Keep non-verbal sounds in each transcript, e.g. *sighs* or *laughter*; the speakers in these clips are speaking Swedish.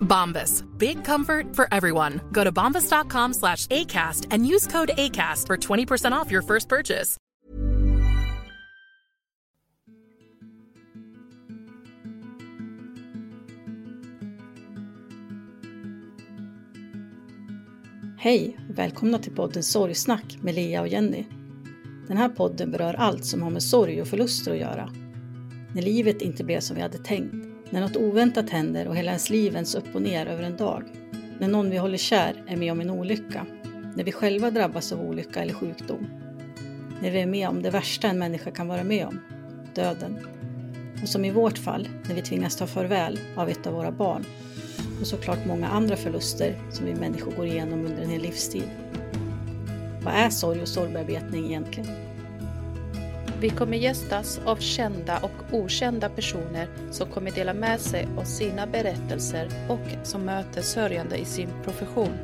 Bombas. Big comfort for everyone. Go to bombas.com slash ACAST and use code ACAST for 20% off your first purchase. Hej välkomna till podden Sorgsnack med Lea och Jenny. Den här podden berör allt som har med sorg och förluster att göra. När livet inte blev som vi hade tänkt, när något oväntat händer och hela ens liv vänds upp och ner över en dag, när någon vi håller kär är med om en olycka, när vi själva drabbas av olycka eller sjukdom, när vi är med om det värsta en människa kan vara med om, döden. Och som i vårt fall, när vi tvingas ta farväl av ett av våra barn och såklart många andra förluster som vi människor går igenom under en hel livstid. Vad är sorg och sorgbearbetning egentligen? Vi kommer gästas av kända och okända personer som kommer dela med sig av sina berättelser och som möter sörjande i sin profession.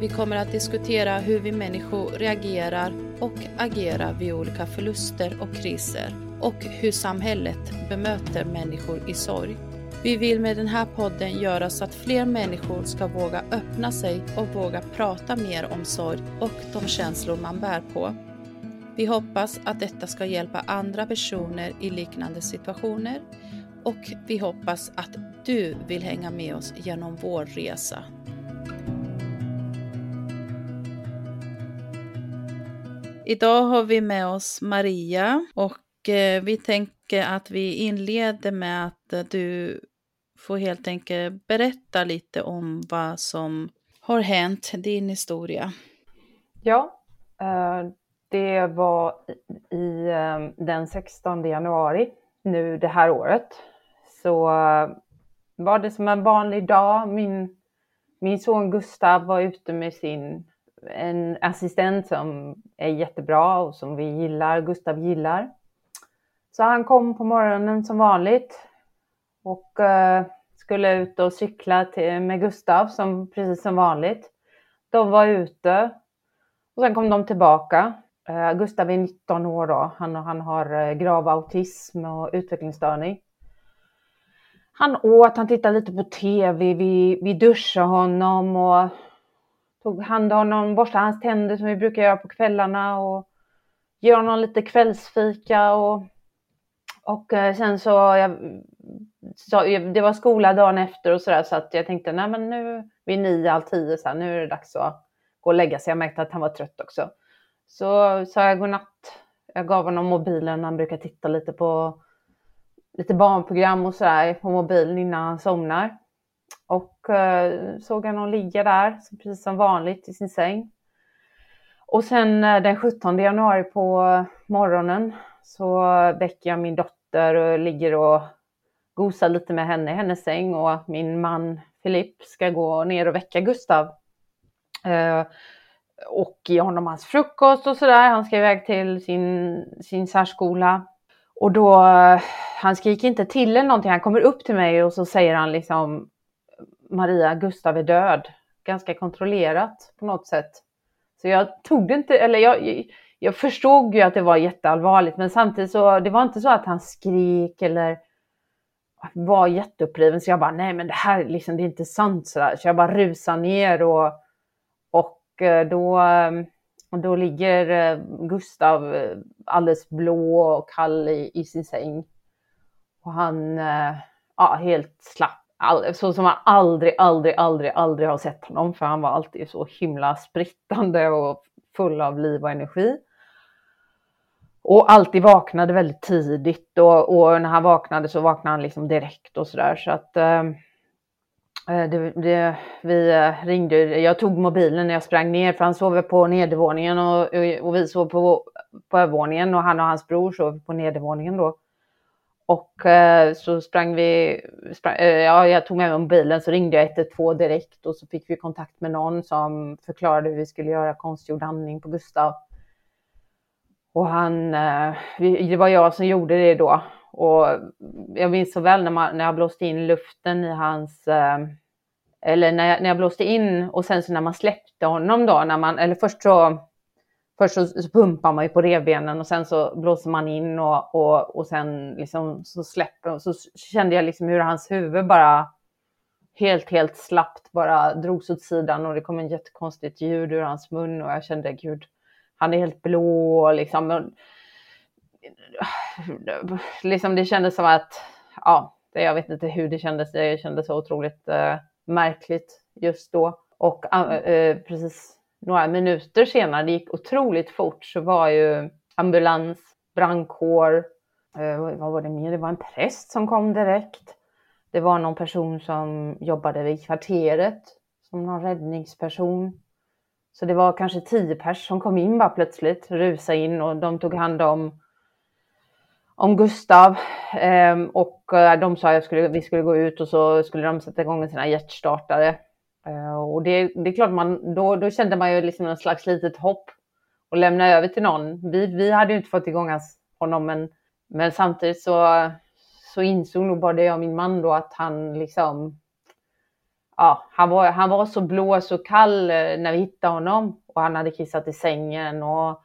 Vi kommer att diskutera hur vi människor reagerar och agerar vid olika förluster och kriser och hur samhället bemöter människor i sorg. Vi vill med den här podden göra så att fler människor ska våga öppna sig och våga prata mer om sorg och de känslor man bär på. Vi hoppas att detta ska hjälpa andra personer i liknande situationer och vi hoppas att du vill hänga med oss genom vår resa. Idag har vi med oss Maria och eh, vi tänker att vi inleder med att du får helt enkelt berätta lite om vad som har hänt, din historia. Ja, eh, det var i- i ehm, den 16 januari nu det här året. Så eh, var det som en vanlig dag. Min, min son Gustav var ute med sin en assistent som är jättebra och som vi gillar, Gustav gillar. Så han kom på morgonen som vanligt och eh, skulle ut och cykla till, med Gustav som, precis som vanligt. De var ute och sen kom de tillbaka. Uh, Gustav är 19 år då. Han, han har eh, grav autism och utvecklingsstörning. Han åt, han tittade lite på tv, vi, vi duschade honom och tog hand om honom, borstade hans tänder som vi brukar göra på kvällarna och ge honom lite kvällsfika och, och eh, sen så, jag, så, det var skola dagen efter och sådär så att jag tänkte nej men nu vid nio, halv tio så här, nu är det dags att gå och lägga sig. Jag märkte att han var trött också. Så sa jag godnatt. Jag gav honom mobilen, han brukar titta lite på lite barnprogram och sådär på mobilen innan han somnar. Och eh, såg honom ligga där, precis som vanligt, i sin säng. Och sen eh, den 17 januari på morgonen så väcker jag min dotter och ligger och gosar lite med henne i hennes säng och min man Filip ska gå ner och väcka Gustav. Eh, och ge honom hans frukost och sådär. Han ska iväg till sin, sin särskola. Och då, han skriker inte till eller någonting. Han kommer upp till mig och så säger han liksom Maria, Gustav är död. Ganska kontrollerat på något sätt. Så jag tog det inte, eller jag, jag förstod ju att det var jätteallvarligt, men samtidigt så det var inte så att han skrek eller var jätteuppriven. Så jag bara, nej men det här liksom, det är inte sant sådär. Så jag bara rusade ner och, Eh, då, eh, då ligger eh, Gustav alldeles blå och kall i, i sin säng. Och han, ja, helt slapp. Så som man aldrig, aldrig, aldrig, aldrig har sett honom. För han var alltid så himla sprittande och full av liv och energi. Och alltid vaknade väldigt tidigt och, och, när han vaknade så vaknade han liksom direkt och sådär. Så att eh Eh, det, det, vi eh, ringde, jag tog mobilen när jag sprang ner för han sov på nedervåningen och, och vi sov på, på övervåningen och han och hans bror sov på nedervåningen då. Och eh, så sprang vi, sprang, ja, jag tog med mig mobilen så ringde jag 112 direkt och så fick vi kontakt med någon som förklarade hur vi skulle göra konstgjord andning på Gustav. Och han, det var jag som gjorde det då. Och jag minns så väl när, man, när jag blåste in luften i hans, eh, eller när jag, när jag blåste in och sen så när man släppte honom då, när man, eller först så, först så, så pumpar man ju på revbenen och sen så blåser man in och, och, och sen liksom så släpper, så kände jag liksom hur hans huvud bara helt, helt slappt bara drogs åt sidan och det kom en jättekonstigt ljud ur hans mun och jag kände gud, han är helt blå liksom. *sighs* liksom det kändes som att, ja, jag vet inte hur det kändes. Det kändes så otroligt eh, märkligt just då. Och ah, eh, precis några minuter senare, det gick otroligt fort, så var ju ambulans, brandkår, eh, vad var det mer? Det var en präst som kom direkt. Det var någon person som jobbade vid kvarteret som någon räddningsperson. Så det var kanske tio pers som kom in bara plötsligt, rusade in och de tog hand om, om Gustav. Ehm, eh, och de sa att skulle, vi skulle gå ut och så skulle de sätta igång sina hjärtstartare. Eh, och det, det är klart, man, då, då kände man ju liksom någon slags litet hopp och lämna över till någon. Vi, vi hade ju inte fått igång honom, men, men samtidigt så, så insåg nog både jag och min man då att han liksom ja, han, var, han var så blå, så kall eh, när vi hittade honom och han hade kissat i sängen och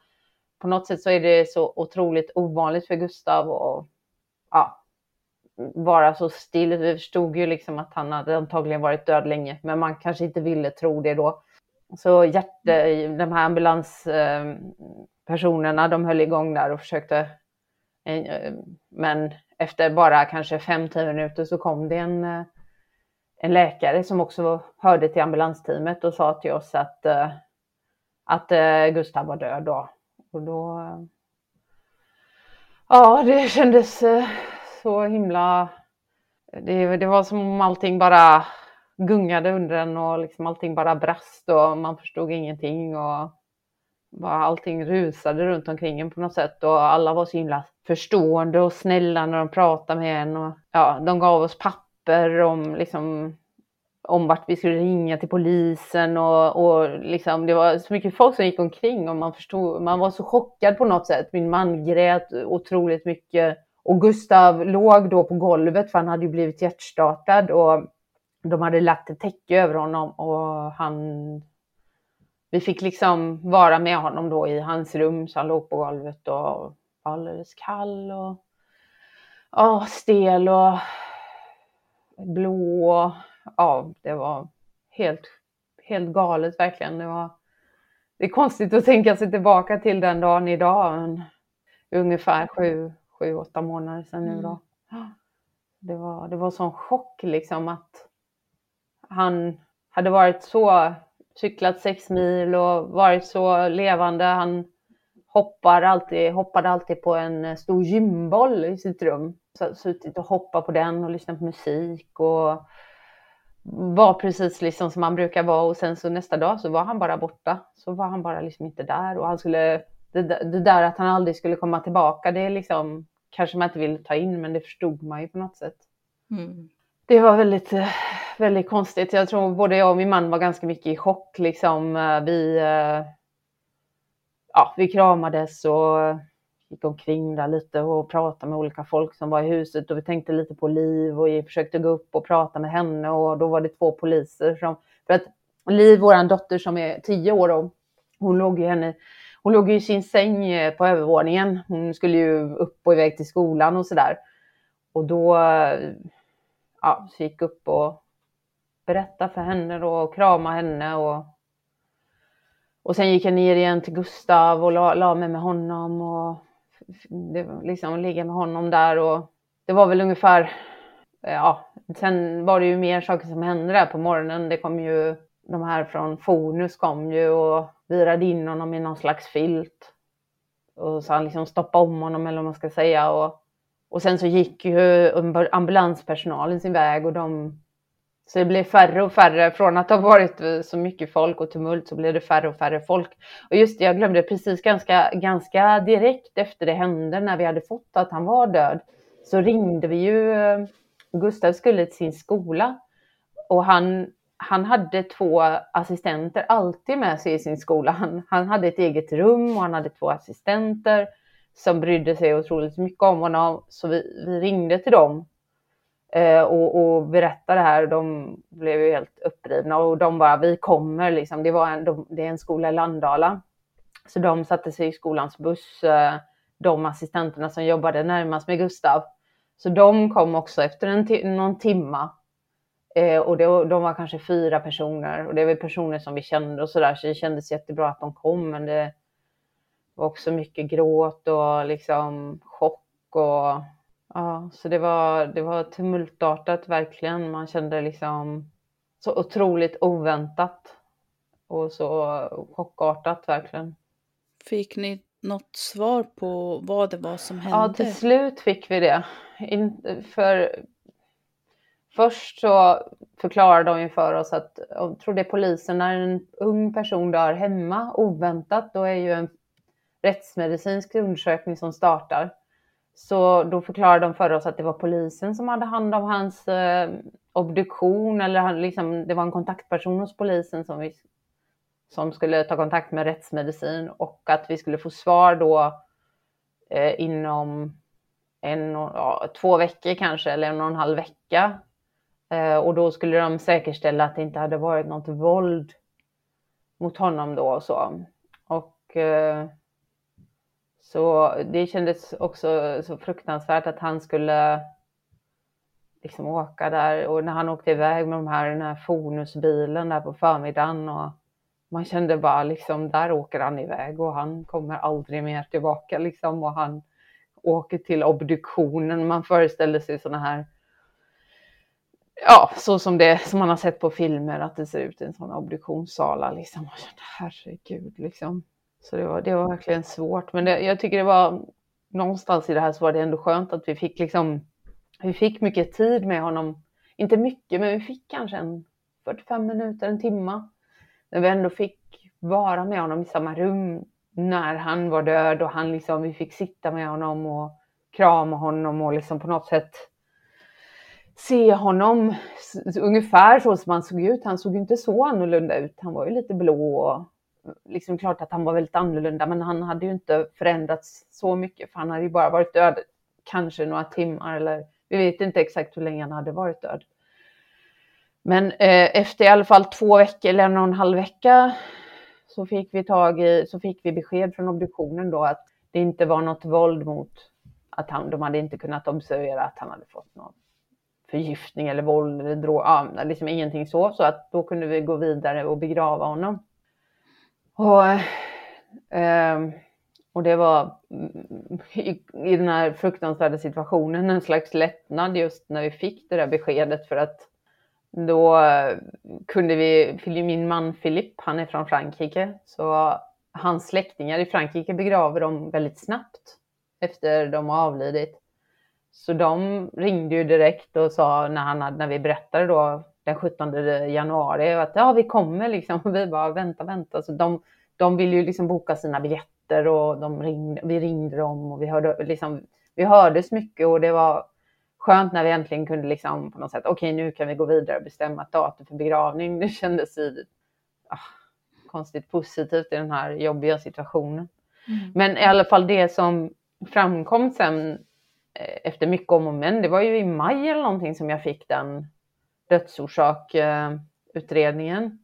på något sätt så är det så otroligt ovanligt för Gustav att ja, vara så still. Vi förstod ju liksom att han hade antagligen varit död länge, men man kanske inte ville tro det då. Så hjärte, de här ambulanspersonerna, eh, de höll igång där och försökte. Eh, men efter bara kanske 5-10 minuter så kom det en eh, en läkare som också hörde till ambulansteamet och sa till oss att, att Gustav var död då. Och då ja, det kändes eh, så himla... Det, det var som om allting bara gungade under en och liksom allting bara brast och man förstod ingenting och bara allting rusade runt omkring en på något sätt. Och alla var så himla förstående och snälla när de pratade med en och ja, de gav oss papper papper om, liksom, om vart vi skulle ringa till polisen och, och liksom, det var så mycket folk som gick omkring och man förstod, man var så chockad på något sätt. Min man grät otroligt mycket och Gustav låg då på golvet för han hade ju blivit hjärtstartad och de hade lagt ett täcke över honom och han vi fick liksom vara med honom då i hans rum så han låg på golvet och var alldeles kall och oh, stel och blå. Ja, det var helt, helt galet verkligen. Det, var, det är konstigt att tänka sig tillbaka till den dagen idag. Men ungefär sju, sju, åtta månader sedan nu då. Mm. Det var, det var sån chock liksom att han hade varit så, cyklat sex mil och varit så levande. Han hoppar alltid, hoppade alltid på en stor gymboll i sitt rum suttit och hoppat på den och lyssnat på musik och var precis liksom som han brukar vara och sen så nästa dag så var han bara borta. Så var han bara liksom inte där och han skulle, det, det där att han aldrig skulle komma tillbaka, det är liksom kanske man inte vill ta in, men det förstod man ju på något sätt. Mm. Det var väldigt, väldigt konstigt. Jag tror både jag och min man var ganska mycket i chock liksom. Vi, ja, vi kramades och gick omkring där lite och pratade med olika folk som var i huset och vi tänkte lite på Liv och vi försökte gå upp och prata med henne och då var det två poliser som, för att Liv, vår dotter som är tio år och hon låg ju henne, hon låg i sin säng eh, på övervåningen. Hon skulle ju upp och iväg till skolan och sådär. Och då eh, ja, så gick upp och berättade för henne då, och kramade henne. Och, och sen gick jag ner igen till Gustav och la, la mig med honom. Och det, liksom ligga med honom där. Och det var väl ungefär, eh, ja, sen var det ju mer saker som hände där på morgonen. Det kom ju, de här från Fonus kom ju och virade in honom i någon slags filt. Och så han liksom stoppade om honom eller vad man ska säga. Och, och sen så gick ju ambulanspersonalen sin väg och de så det blev färre och färre. Från att ha varit eh, så mycket folk och tumult så blev det färre och färre folk. Och just det, jag glömde precis ganska, ganska direkt efter det hände, när vi hade fått att han var död, så ringde vi ju. Eh, Gustav skulle till sin skola och han, han hade två assistenter alltid med sig i sin skola. Han, han hade ett eget rum och han hade två assistenter som brydde sig otroligt mycket om honom. Så vi, vi ringde till dem Eh, och, och berättade det här. De blev ju helt upprivna och de bara, vi kommer liksom. Det, var en, de, det är en skola i Landala. Så de satte sig i skolans buss, eh, de assistenterna som jobbade närmast med Gustav. Så de kom också efter en någon timma. Eh, och det, de var kanske fyra personer och det var personer som vi kände och sådär. Så det kändes jättebra att de kom. Men det var också mycket gråt och liksom chock och ja, så det var, det var tumultartat verkligen. Man kände liksom så otroligt oväntat och så chockartat verkligen. Fick ni något svar på vad det var som hände? Ja, till slut fick vi det. In, för först så förklarade de ju för oss att, jag tror det är polisen, när en ung person dör hemma oväntat, då är ju en rättsmedicinsk undersökning som startar. Så då förklarade de för oss att det var polisen som hade hand om hans eh, obduktion eller han, liksom, det var en kontaktperson hos polisen som, vi, som skulle ta kontakt med rättsmedicin och att vi skulle få svar då eh, inom en, ja, två veckor kanske eller en och en halv vecka. Eh, och då skulle de säkerställa att det inte hade varit något våld mot honom då och så. Och eh, så det kändes också så fruktansvärt att han skulle liksom åka där och när han åkte iväg med de här, den här Fonusbilen där på förmiddagen och man kände bara liksom där åker han iväg och han kommer aldrig mer tillbaka liksom och han åker till obduktionen. Man föreställer sig sådana här ja, så som det som man har sett på filmer att det ser ut i en sån obduktionssala liksom. Man kände, herregud liksom. Så det var, det var verkligen svårt. Men det, jag tycker det var någonstans i det här så var det ändå skönt att vi fick liksom, vi fick mycket tid med honom. Inte mycket, men vi fick kanske en 45 minuter, en timma. När vi ändå fick vara med honom i samma rum när han var död och han liksom, vi fick sitta med honom och krama honom och liksom på något sätt se honom ungefär så som han såg ut. Han såg inte så annorlunda ut. Han var ju lite blå och liksom klart att han var väldigt annorlunda, men han hade ju inte förändrats så mycket, för han hade ju bara varit död kanske några timmar eller vi vet inte exakt hur länge han hade varit död. Men eh, efter i alla fall två veckor eller en och en halv vecka så fick vi tag i, så fick vi besked från obduktionen då att det inte var något våld mot att han, de hade inte kunnat observera att han hade fått någon förgiftning eller våld eller drog, ja, liksom ingenting så, så att då kunde vi gå vidare och begrava honom. Och, eh, och det var mm, i, i den här fruktansvärda situationen en slags lättnad just när vi fick det där beskedet för att då eh, kunde vi, min man Filip, han är från Frankrike, så hans släktingar i Frankrike begraver dem väldigt snabbt efter de har avlidit. Så de ringde ju direkt och sa när, han hade, när vi berättade då den 17 januari att ja, vi kommer liksom. Och *laughs* vi bara vänta, vänta. Så de, de ville ju liksom boka sina biljetter och de ringde, vi ringde dem och vi, hörde, liksom, vi hördes mycket och det var skönt när vi äntligen kunde liksom på något sätt, okej okay, nu kan vi gå vidare och bestämma ett datum för begravning. Det kändes i, ah, konstigt positivt i den här jobbiga situationen. Mm. Men i alla fall det som framkom sen eh, efter mycket om och men, det var ju i maj eller någonting som jag fick den dödsorsakutredningen,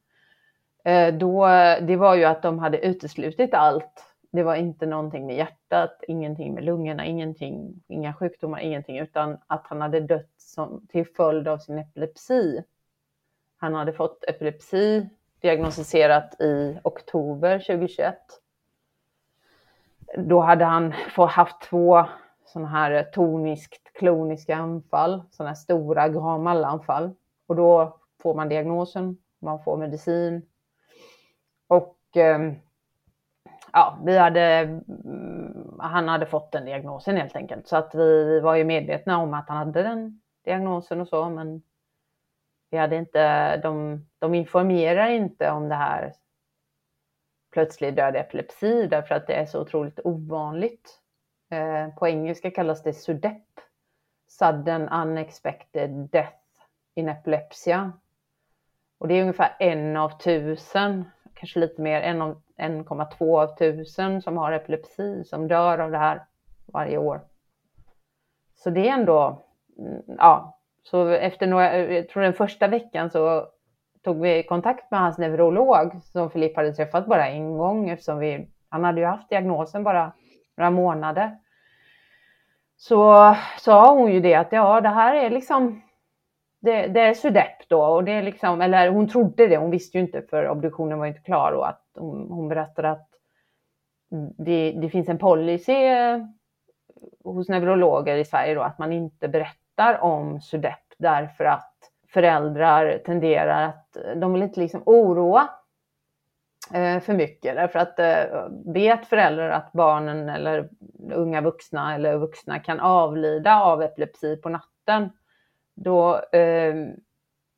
eh, eh, då, det var ju att de hade uteslutit allt det var inte någonting med hjärtat, ingenting med lungorna, ingenting, inga sjukdomar, ingenting, utan att han hade dött som, till följd av sin epilepsi. Han hade fått epilepsi diagnostiserat i oktober 2021. Då hade han haft två sådana här toniskt kloniska anfall, sådana här stora gamallanfall. Och då får man diagnosen, man får medicin. Och ehm, ja, vi hade, mm, han hade fått den diagnosen helt enkelt. Så att vi, vi var ju medvetna om att han hade den diagnosen och så, men vi hade inte, de, de informerar inte om det här plötslig död epilepsi därför att det är så otroligt ovanligt. Eh, på engelska kallas det SUDEP, Sudden Unexpected Death in Epilepsia. Och det är ungefär en av tusen, kanske lite mer, 1,2 av tusen som har epilepsi som dör av det här varje år. Så det är ändå, mm, ja, så efter några, jag tror den första veckan så tog vi kontakt med hans neurolog som Filip hade träffat bara en gång eftersom vi, han hade ju haft diagnosen bara några månader. Så sa hon ju det att ja, det här är liksom, det, det är SUDEP då och det är liksom, eller hon trodde det, hon visste ju inte för obduktionen var inte klar och att hon, hon berättade att det, det, finns en policy eh, hos neurologer i Sverige då att man inte berättar om SUDEP därför att föräldrar tenderar att de vill inte liksom oroa eh, för mycket därför att eh, vet föräldrar att barnen eller unga vuxna eller vuxna kan avlida av epilepsi på natten då eh,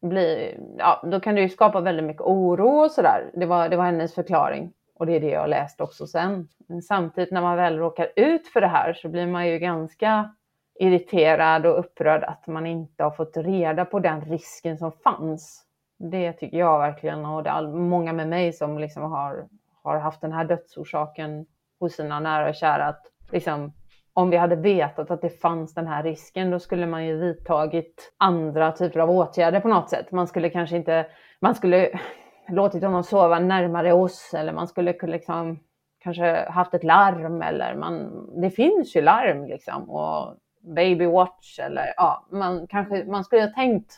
blir, ja, då kan det ju skapa väldigt mycket oro och sådär. Det var, det var hennes förklaring och det är det jag läst också sen. Men samtidigt när man väl råkar ut för det här så blir man ju ganska irriterad och upprörd att man inte har fått reda på den risken som fanns. Det tycker jag verkligen och det är många med mig som liksom har, har haft den här dödsorsaken hos sina nära och kära. Att liksom, om vi hade vetat att det fanns den här risken, då skulle man ju vidtagit andra typer av åtgärder på något sätt. Man skulle kanske inte, man skulle *laughs* låtit honom sova närmare oss eller man skulle liksom kanske haft ett larm eller man, det finns ju larm liksom och baby watch eller ja, man kanske, man skulle ha tänkt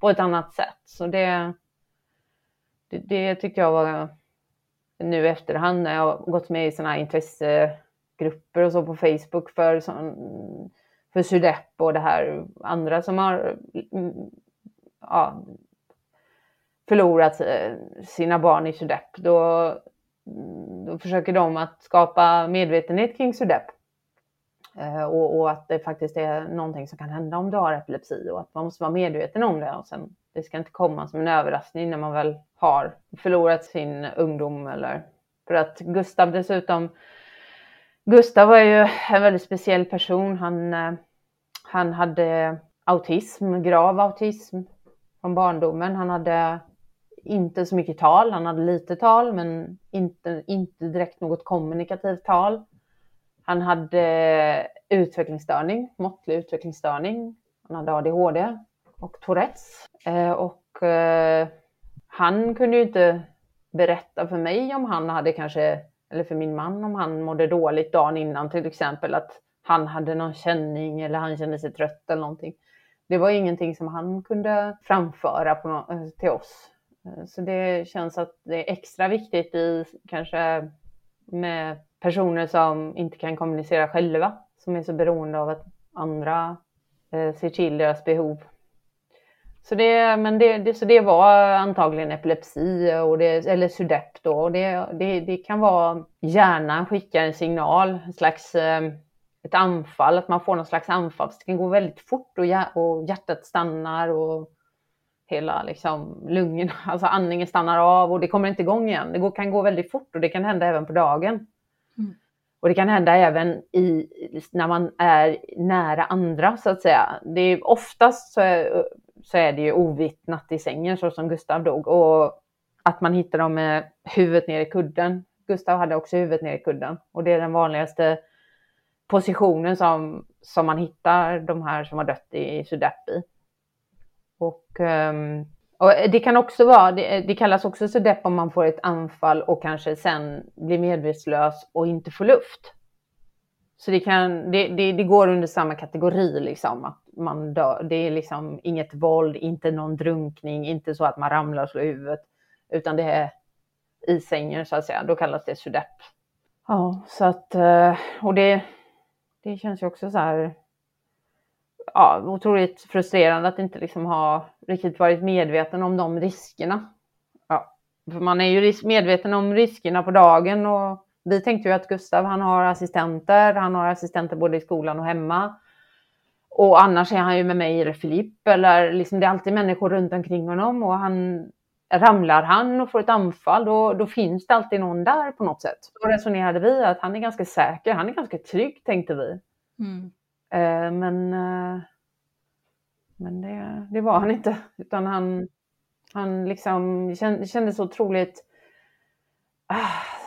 på ett annat sätt. Så det, det, det tyckte jag var nu efterhand när jag gått med i sådana här intresse grupper och så på Facebook för, för Sudep och det här andra som har mm, ja, förlorat eh, sina barn i Sudep. Då, mm, då försöker de att skapa medvetenhet kring Sudep. Eh, och, och, att det faktiskt är någonting som kan hända om du har epilepsi och att man måste vara medveten om det. Och sen, det ska inte komma som en överraskning när man väl har förlorat sin ungdom. Eller, för att Gustav dessutom Gustav var ju en väldigt speciell person. Han, eh, han hade autism, grav autism från barndomen. Han hade inte så mycket tal, han hade lite tal men inte, inte direkt något kommunikativt tal. Han hade utvecklingsstörning, måttlig utvecklingsstörning. Han hade ADHD och Tourettes. Eh, och eh, han kunde ju inte berätta för mig om han hade kanske eller för min man om han mådde dåligt dagen innan till exempel, att han hade någon känning eller han kände sig trött eller någonting. Det var ingenting som han kunde framföra på no eh, till oss. Eh, så det känns att det är extra viktigt i kanske med personer som inte kan kommunicera själva, som är så beroende av att andra eh, ser till deras behov så det, men det, det, så det var antagligen epilepsi och det, eller sudep då. Och det, det, det kan vara hjärnan skickar en signal, en slags eh, ett anfall, att man får någon slags anfall. Det kan gå väldigt fort och, och hjärtat stannar och hela liksom, lungorna, *laughs* alltså andningen stannar av och det kommer inte igång igen. Det kan gå väldigt fort och det kan hända även på dagen. Mm. Och det kan hända även i, när man är nära andra så att säga. Det är oftast så är, så är det ju ovittnat i sängen så som Gustav dog och att man hittar dem med huvudet ner i kudden. Gustav hade också huvudet ner i kudden och det är den vanligaste positionen som, som man hittar de här som har dött i Sudepi. Och ehm, Och det kan också vara, det, det kallas också SUDEP om man får ett anfall och kanske sen blir medvetslös och inte får luft. Så det, kan, det, det, det, går under samma kategori, liksom, att man dör. Det är liksom inget våld, inte någon drunkning, inte så att man ramlar och slår huvudet, utan det är i sängen så att säga. Då kallas det SUDEP. Ja, så att, eh, och det, det känns ju också så här, ja, otroligt frustrerande att inte liksom ha riktigt varit medveten om de riskerna. Ja, för man är ju medveten om riskerna på dagen och vi tänkte ju att Gustav, han har assistenter, han har assistenter både i skolan och hemma. Och annars är han ju med mig eller Filip, eller liksom det är alltid människor runt omkring honom och han ramlar han och får ett anfall, då, då finns det alltid någon där på något sätt. Då resonerade vi att han är ganska säker, han är ganska trygg tänkte vi. Mm. Eh, men eh, men det, det var han inte, utan han, han liksom, det kändes så otroligt ah,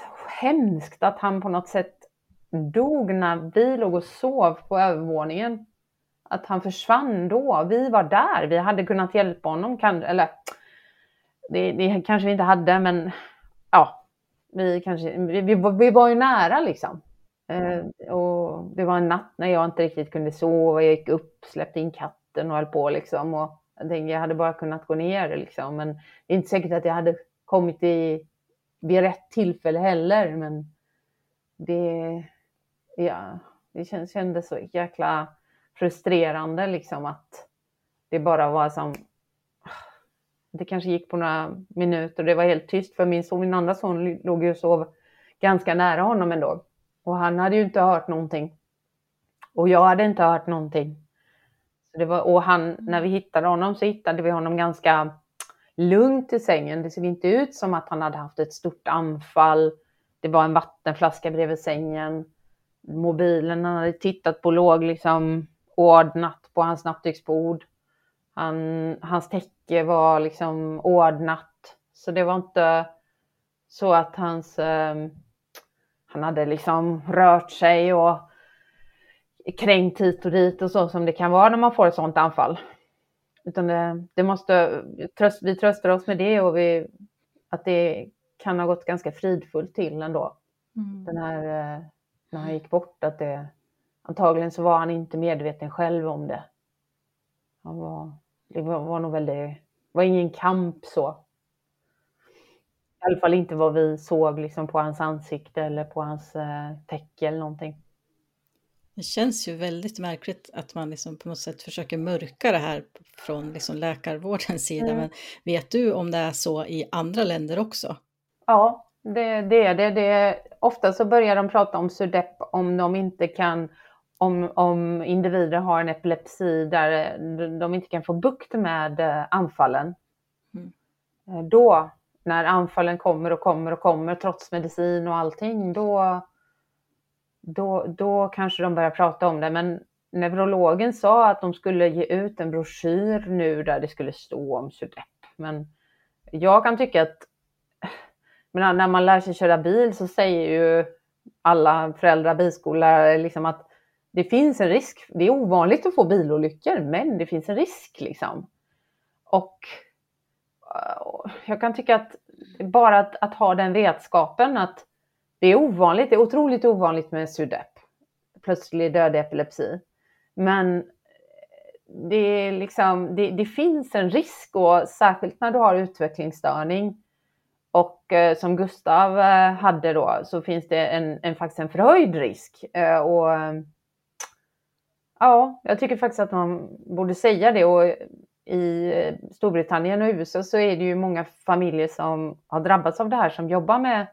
hemskt att han på något sätt dog när vi låg och sov på övervåningen. Att han försvann då. Vi var där, vi hade kunnat hjälpa honom. Kan, eller det, det kanske vi inte hade, men ja, vi, kanske, vi, vi, vi var ju nära liksom. Eh, och det var en natt när jag inte riktigt kunde sova. Jag gick upp, släppte in katten och höll på liksom. Och jag tänkte jag hade bara kunnat gå ner liksom. Men det är inte säkert att jag hade kommit i vid rätt tillfälle heller. Men det, ja, det kändes så jäkla frustrerande liksom att det bara var som det kanske gick på några minuter och det var helt tyst för min son, min andra son låg ju och sov ganska nära honom ändå. Och han hade ju inte hört någonting. Och jag hade inte hört någonting. Så det var, och han, när vi hittade honom så hittade vi honom ganska lugnt i sängen. Det såg inte ut som att han hade haft ett stort anfall. Det var en vattenflaska bredvid sängen. Mobilen han hade tittat på låg liksom ordnat på hans nattduksbord. Han, hans täcke var liksom ordnat. Så det var inte så att hans... Eh, han hade liksom rört sig och kränkt hit och dit och så som det kan vara när man får ett sådant anfall. Utan det, det måste, tröst, vi tröstar oss med det och vi, att det kan ha gått ganska fridfullt till ändå. Mm. Den här, eh, när han gick bort, att det, antagligen så var han inte medveten själv om det. Han var, det var, var nog väldigt, var ingen kamp så. I alla fall inte vad vi såg liksom på hans ansikte eller på hans eh, täcke eller någonting. Det känns ju väldigt märkligt att man liksom på något sätt försöker mörka det här från liksom läkarvårdens sida. Mm. Men vet du om det är så i andra länder också? Ja, det, det är det. det ofta så börjar de prata om SUDEP om de inte kan om, om individer har en epilepsi där de inte kan få bukt med eh, anfallen. Mm. Eh, då, när anfallen kommer och kommer och kommer trots medicin och allting, då, då, då kanske de börjar prata om det. Men neurologen sa att de skulle ge ut en broschyr nu där det skulle stå om SUDEP. Men jag kan tycka att *laughs* men när man lär sig köra bil så säger ju alla föräldrar, bilskolor, liksom att det finns en risk. Det är ovanligt att få bilolyckor, men det finns en risk liksom. Och eh, jag kan tycka att bara att, att ha den vetskapen att det är ovanligt, det är otroligt ovanligt med SUDEP, plötslig död epilepsi. Men eh, det, är liksom, det, det, finns en risk och särskilt när du har utvecklingsstörning och eh, som Gustav eh, hade då så finns det en, en, faktiskt en förhöjd risk. Eh, och, eh, ja, jag tycker faktiskt att man borde säga det och i eh, Storbritannien och USA så är det ju många familjer som har drabbats av det här som jobbar med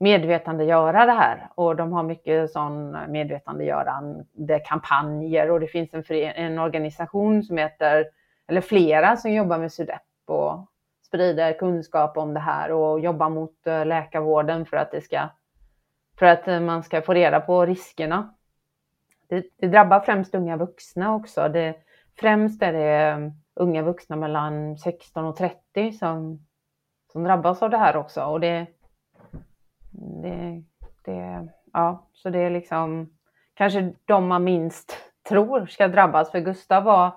medvetandegöra det här och de har mycket sån medvetandegörande kampanjer och det finns en, en organisation som heter, eller flera som jobbar med SUDEP och sprider kunskap om det här och jobbar mot eh, läkarvården för att det ska, för att eh, man ska få reda på riskerna. Det, det drabbar främst unga vuxna också. Det, främst är det eh, unga vuxna mellan 16 och 30 som, som drabbas av det här också och det det, det, ja, så det är liksom kanske de man minst tror ska drabbas. För Gustav var,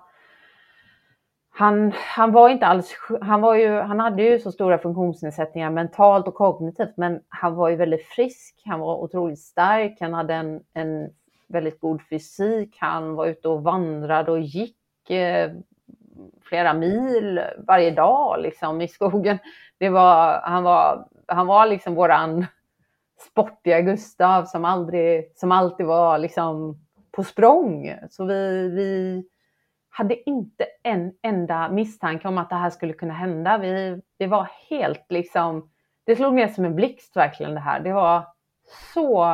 han, han var inte alls, han, var ju, han hade ju så stora funktionsnedsättningar mentalt och kognitivt, men han var ju väldigt frisk, han var otroligt stark, han hade en, en väldigt god fysik, han var ute och vandrade och gick eh, flera mil varje dag liksom, i skogen. Det var, han, var, han var liksom våran sportiga Gustav som, aldrig, som alltid var liksom på språng. Så vi, vi hade inte en enda misstanke om att det här skulle kunna hända. Vi, vi var helt liksom, det slog ner som en blixt verkligen det här. Det var så,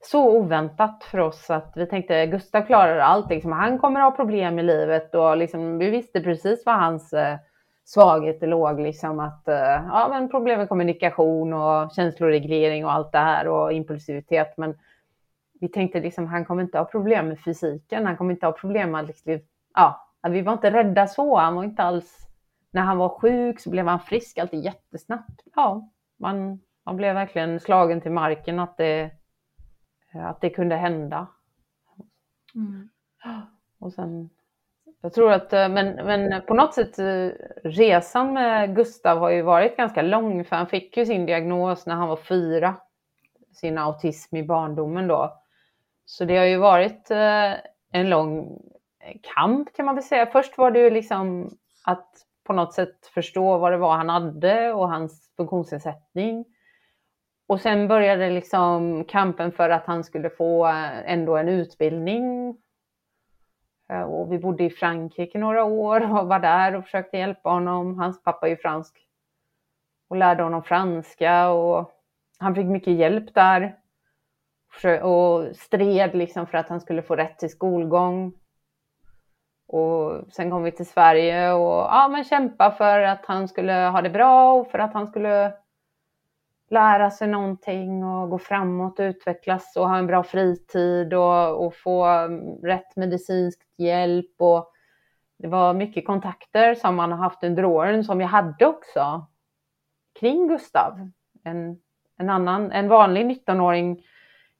så oväntat för oss att vi tänkte Gustav klarar allt. Liksom. Han kommer ha problem i livet och liksom, vi visste precis vad hans eh, svagheter låg. Liksom, att, eh, ja, men problem med kommunikation och känsloreglering och allt det här och impulsivitet. Men vi tänkte liksom, han kommer inte ha problem med fysiken, han kommer inte ha problem med liksom, ja, vi var inte rädda så, han var inte alls, när han var sjuk så blev han frisk alltid jättesnabbt. Ja, man, man blev verkligen slagen till marken att det, att det kunde hända. Mm. Och sen, jag tror att, eh, men, men på något sätt eh, resan med Gustav har ju varit ganska lång för han fick ju sin diagnos när han var fyra, sin autism i barndomen då. Så det har ju varit eh, en lång kamp kan man väl säga. Först var det ju liksom att på något sätt förstå vad det var han hade och hans funktionsnedsättning. Och sen började liksom kampen för att han skulle få ändå en utbildning. Eh, och vi bodde i Frankrike några år och var där och försökte hjälpa honom. Hans pappa är ju fransk. Och lärde honom franska och han fick mycket hjälp där och stred liksom för att han skulle få rätt till skolgång. Och sen kom vi till Sverige och ja, men kämpa för att han skulle ha det bra och för att han skulle lära sig någonting och gå framåt och utvecklas och ha en bra fritid och, och få mm, rätt medicinsk hjälp. Och det var mycket kontakter som man har haft under åren som jag hade också kring Gustav. En, en annan, en vanlig 19-åring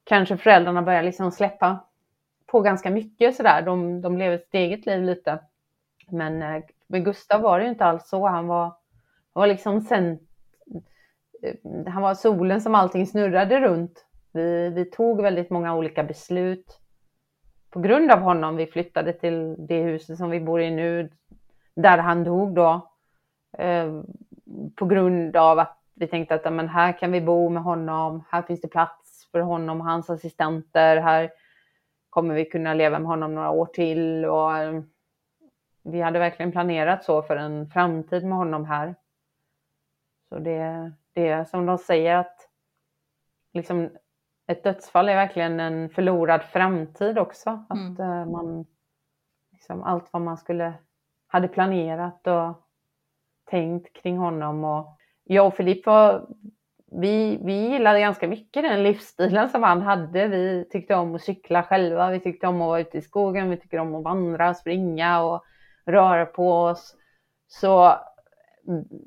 kanske föräldrarna börjar liksom släppa på ganska mycket sådär. De, de lever sitt eget liv lite. Men eh, med Gustav var det ju inte alls så. Han var, var liksom centrum. Eh, han var solen som allting snurrade runt. Vi, vi tog väldigt många olika beslut. På grund av honom, vi flyttade till det huset som vi bor i nu, där han dog då. Eh, på grund av att vi tänkte att men här kan vi bo med honom, här finns det plats för honom och hans assistenter. Här kommer vi kunna leva med honom några år till. Och eh, vi hade verkligen planerat så för en framtid med honom här. Så det, det som de säger att liksom, ett dödsfall är verkligen en förlorad framtid också. Att mm. Eh, man, liksom, allt vad man skulle, hade planerat och tänkt kring honom. Och jag och Filip var vi, vi gillade ganska mycket den livsstilen som han hade. Vi tyckte om att cykla själva, vi tyckte om att vara ute i skogen, vi tyckte om att vandra, springa och röra på oss. Så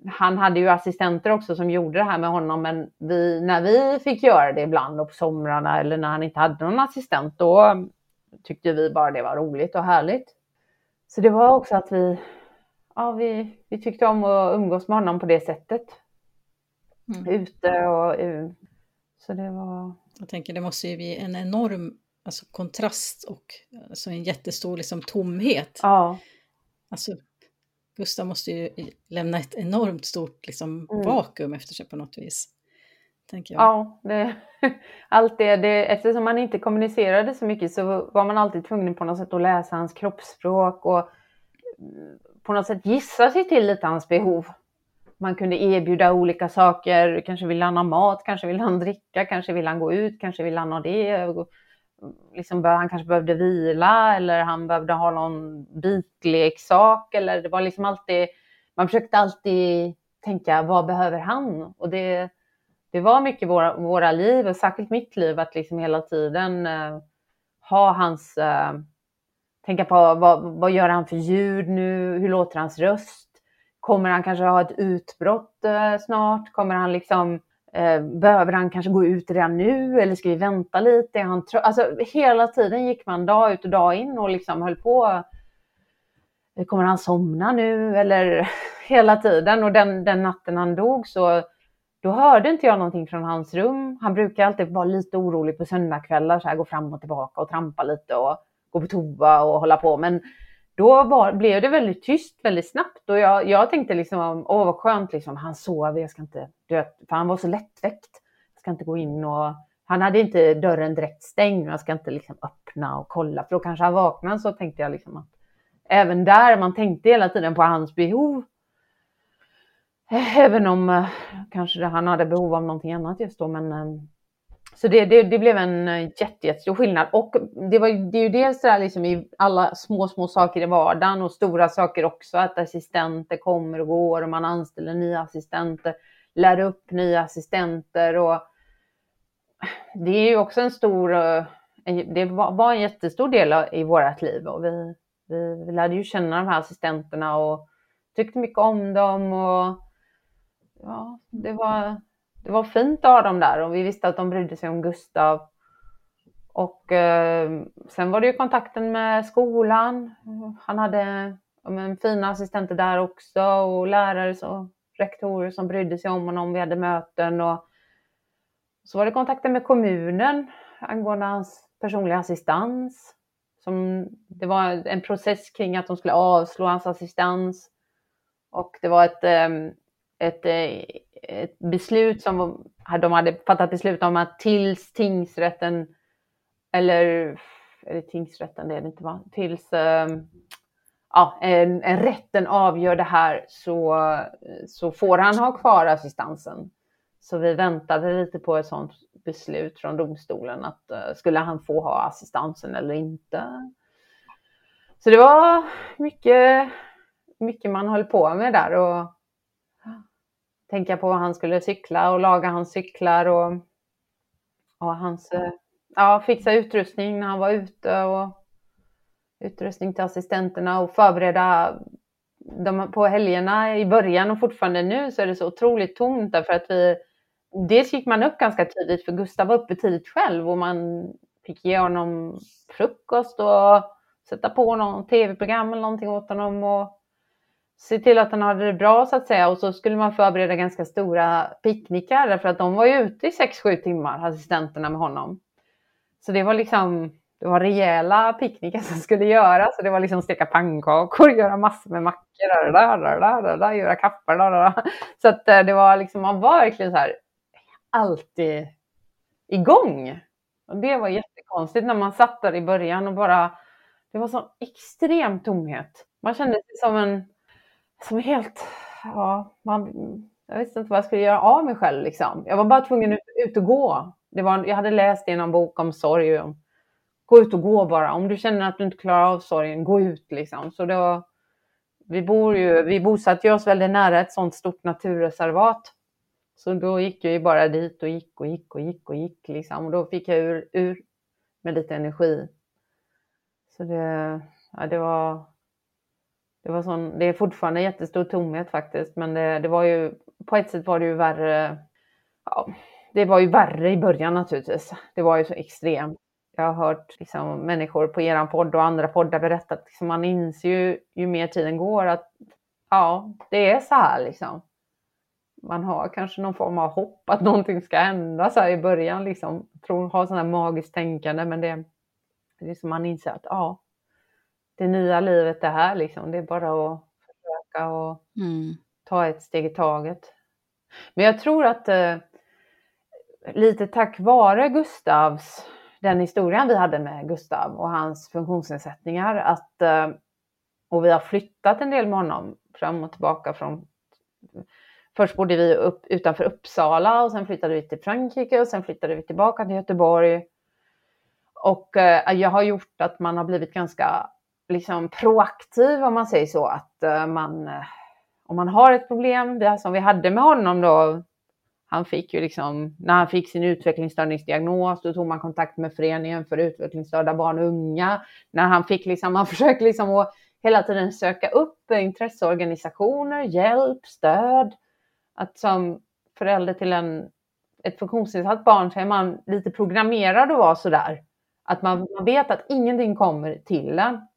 han hade ju assistenter också som gjorde det här med honom, men vi, när vi fick göra det ibland och på somrarna eller när han inte hade någon assistent, då tyckte vi bara det var roligt och härligt. Så det var också att vi, ja, vi, vi tyckte om att umgås med honom på det sättet mm. ute och så det var... Jag tänker det måste ju bli en enorm alltså, kontrast och alltså, en jättestor liksom, tomhet. Ja. Alltså, Gustav måste ju lämna ett enormt stort liksom, mm. vakuum efter sig på något vis. Tänker jag. Ja, det, *laughs* allt det, det, eftersom man inte kommunicerade så mycket så var man alltid tvungen på något sätt att läsa hans kroppsspråk och mm, på något sätt gissa sig till lite hans behov man kunde erbjuda olika saker. Kanske vill han ha mat, kanske vill han dricka, kanske vill han gå ut, kanske vill han ha det. Liksom, han kanske behövde vila eller han behövde ha någon bitleksak. Eller det var liksom alltid, man försökte alltid tänka vad behöver han? Och det, det var mycket våra, våra liv och särskilt mitt liv att liksom hela tiden eh, ha hans, eh, tänka på vad, vad gör han för ljud nu? Hur låter hans röst? Kommer han kanske ha ett utbrott eh, snart? Kommer han liksom, eh, Eh, behöver han kanske gå ut redan nu eller ska vi vänta lite? han alltså, hela tiden gick man dag ut och dag in och liksom höll på eh, kommer han somna nu? Eller *laughs* hela tiden. Och den, den natten han dog så då hörde inte jag någonting från hans rum. Han brukar alltid vara lite orolig på söndagskvällar, så här, gå fram och tillbaka och trampa lite och gå på toa och hålla på. Men då var, blev det väldigt tyst väldigt snabbt och jag, jag tänkte liksom, åh vad skönt, liksom, han sover, jag ska inte, dö, för han var så lättväckt. Jag ska inte gå in och, han hade inte dörren direkt stängd, jag ska inte liksom öppna och kolla, för då kanske han vaknar, så tänkte jag liksom att även där, man tänkte hela tiden på hans behov. Eh, även om eh, kanske han hade behov av någonting annat just då, men eh, så det, det, det, blev en eh, jätte, jättestor skillnad. Och det, var, det är ju dels där liksom i alla små, små saker i vardagen och stora saker också, att assistenter kommer och går och man anställer nya assistenter, lär upp nya assistenter och det är ju också en stor, eh, det var en jättestor del i vårt liv och vi, vi, vi lärde ju känna de här assistenterna och tyckte mycket om dem och ja, det var det var fint att ha dem där och vi visste att de brydde sig om Gustav. Och eh, sen var det ju kontakten med skolan. Han hade men, fina assistenter där också och lärare och rektorer som brydde sig om honom. Vi hade möten och så var det kontakten med kommunen angående hans personliga assistans. Som, det var en process kring att de skulle avslå hans assistans. Och det var ett, eh, ett eh, ett beslut som de hade fattat beslut om att tills tingsrätten, eller är det tingsrätten, det är det inte va? Tills ehm, ja, en, en rätten avgör det här så, så får han ha kvar assistansen. Så vi väntade lite på ett sådant beslut från domstolen att uh, skulle han få ha assistansen eller inte. Så det var mycket, mycket man höll på med där och tänka på vad han skulle cykla och laga hans cyklar och, och hans, eh, ja, fixa utrustning när han var ute och utrustning till assistenterna och förbereda de, på helgerna i början. Och fortfarande nu så är det så otroligt tomt därför att vi Dels gick man upp ganska tidigt för Gustav var uppe tidigt själv och man fick ge honom frukost och sätta på någon tv-program eller någonting åt honom och se till att han hade det bra så att säga och så skulle man förbereda ganska stora picknickar därför att de var ju ute i 6-7 timmar, assistenterna med honom. Så det var liksom, det var rejäla picknickar som skulle göras. Så det var liksom steka pannkakor, *laughs* göra massor med mackor, där, där, där, där, där, göra kaffar. Där, där. Så att eh, det var liksom, man var verkligen så här alltid igång. Och det var jättekonstigt när man satt där i början och bara, det var sån extrem tomhet. Man kände sig som en som är helt, ja, man, jag visste inte vad jag skulle göra av mig själv liksom. Jag var bara tvungen ut, ut och gå. Det var, jag hade läst i någon bok om sorg. Om, gå ut och gå bara. Om du känner att du inte klarar av sorgen, gå ut liksom. Så det var, vi, bor ju, vi bosatte oss väldigt nära ett sånt stort naturreservat. Så då gick jag ju bara dit och gick och gick och gick och gick liksom. Och då fick jag ur, ur med lite energi. Så det, ja, det var det, var sån, det är fortfarande jättestor tomhet faktiskt, men det, det var ju på ett sätt var det ju värre. Ja, det var ju värre i början naturligtvis. Det var ju så extremt. Jag har hört liksom, människor på eran podd och andra poddar berätta att liksom, man inser ju, ju mer tiden går att ja, det är så här liksom. Man har kanske någon form av hopp att någonting ska hända så här i början liksom. Tror, har sådana här magiskt tänkande, men det, det är som man inser att ja, det nya livet det här liksom. Det är bara att försöka och mm. ta ett steg i taget. Men jag tror att eh, lite tack vare Gustavs, den historien vi hade med Gustav och hans funktionsnedsättningar, att, eh, och vi har flyttat en del med honom fram och tillbaka från Först bodde vi upp, utanför Uppsala och sen flyttade vi till Frankrike och sen flyttade vi tillbaka till Göteborg. Och eh, jag har gjort att man har blivit ganska liksom proaktiv om man säger så. Att eh, man, eh, om man har ett problem, det som vi hade med honom då, han fick ju liksom, när han fick sin utvecklingsstörningsdiagnos, då tog man kontakt med Föreningen för utvecklingsstörda barn och unga. När han fick liksom, man *laughs* försökte liksom att hela tiden söka upp intresseorganisationer, hjälp, stöd. Att som förälder till en, ett funktionsnedsatt barn så är man lite programmerad att vara sådär. Att man, man vet att ingenting kommer till en.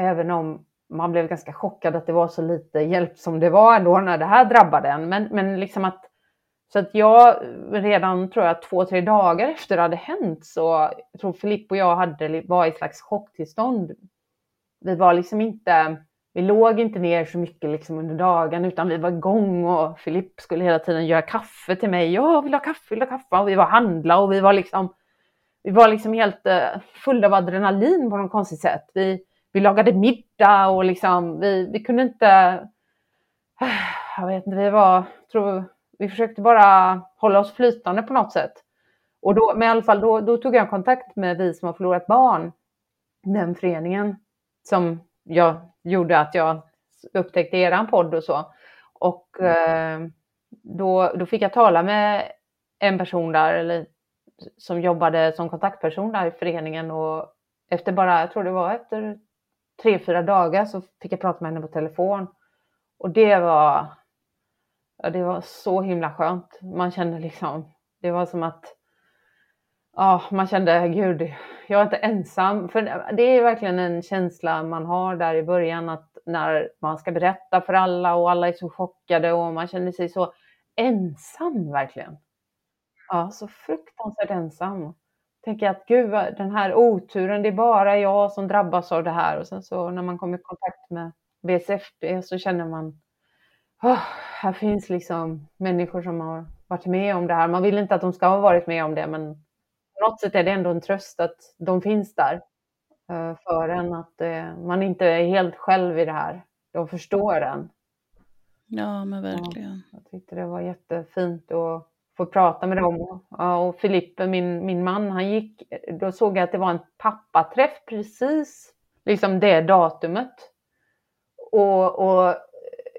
Även om man blev ganska chockad att det var så lite hjälp som det var ändå när det här drabbade en. Men, men liksom att, så att jag redan tror jag två, tre dagar efter det hade hänt så jag tror Filipp och jag hade, var i ett slags chocktillstånd. Vi var liksom inte, vi låg inte ner så mycket liksom under dagen utan vi var igång och Filipp skulle hela tiden göra kaffe till mig. Jag vill ha kaffe, vill ha kaffe? Och vi var handla och vi var liksom, vi var liksom helt eh, fulla av adrenalin på något konstigt sätt. Vi, vi lagade middag och liksom, vi, vi kunde inte... *sighs* Jag vet inte, vi var... Tror, vi försökte bara hålla oss flytande på något sätt. Och då, men i alla fall, då, då tog jag kontakt med Vi som har förlorat barn, den föreningen som jag gjorde att jag upptäckte er podd och så. Och eh, då, då fick jag tala med en person där, eller, som jobbade som kontaktperson där i föreningen och efter bara, jag tror det var efter tre, fyra dagar så fick jag prata med henne på telefon. Och det var, ja, det var så himla skönt. Man kände liksom, det var som att, ja, man kände, gud, jag är inte ensam. För det är verkligen en känsla man har där i början, att när man ska berätta för alla och alla är så chockade och man känner sig så ensam verkligen. Ja, så fruktansvärt ensam tänker att gud, den här oturen, det är bara jag som drabbas av det här. Och sen så när man kommer i kontakt med BSFB så känner man, oh, här finns liksom människor som har varit med om det här. Man vill inte att de ska ha varit med om det, men på något sätt är det ändå en tröst att de finns där eh, för en, att eh, man inte är helt själv i det här. De förstår en. Ja, men verkligen. Ja, jag tyckte det var jättefint och få prata med dem. Och Filippe, min, min man, han gick, då såg jag att det var en pappaträff precis liksom det datumet. Och, och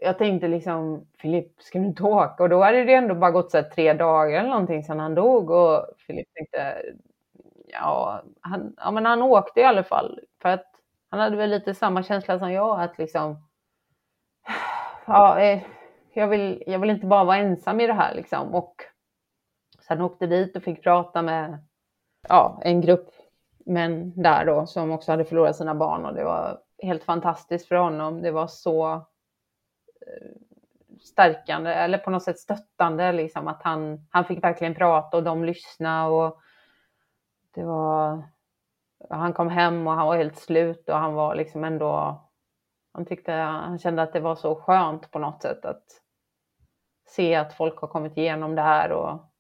jag tänkte liksom, Filipp, ska du inte åka? Och då hade det ändå bara gått så tre dagar eller någonting sedan han dog. Och Filipp tänkte, ja, han, ja, men han åkte i alla fall. För att han hade väl lite samma känsla som jag, att liksom, ja, eh, jag vill, jag vill inte bara vara ensam i det här liksom. Och han åkte dit och fick prata med ja, en grupp män där då som också hade förlorat sina barn och det var helt fantastiskt för honom. Det var så eh, stärkande eller på något sätt stöttande liksom att han, han fick verkligen prata och de lyssnade och det var han kom hem och han var helt slut och han var liksom ändå han tyckte, han kände att det var så skönt på något sätt att se att folk har kommit igenom det här och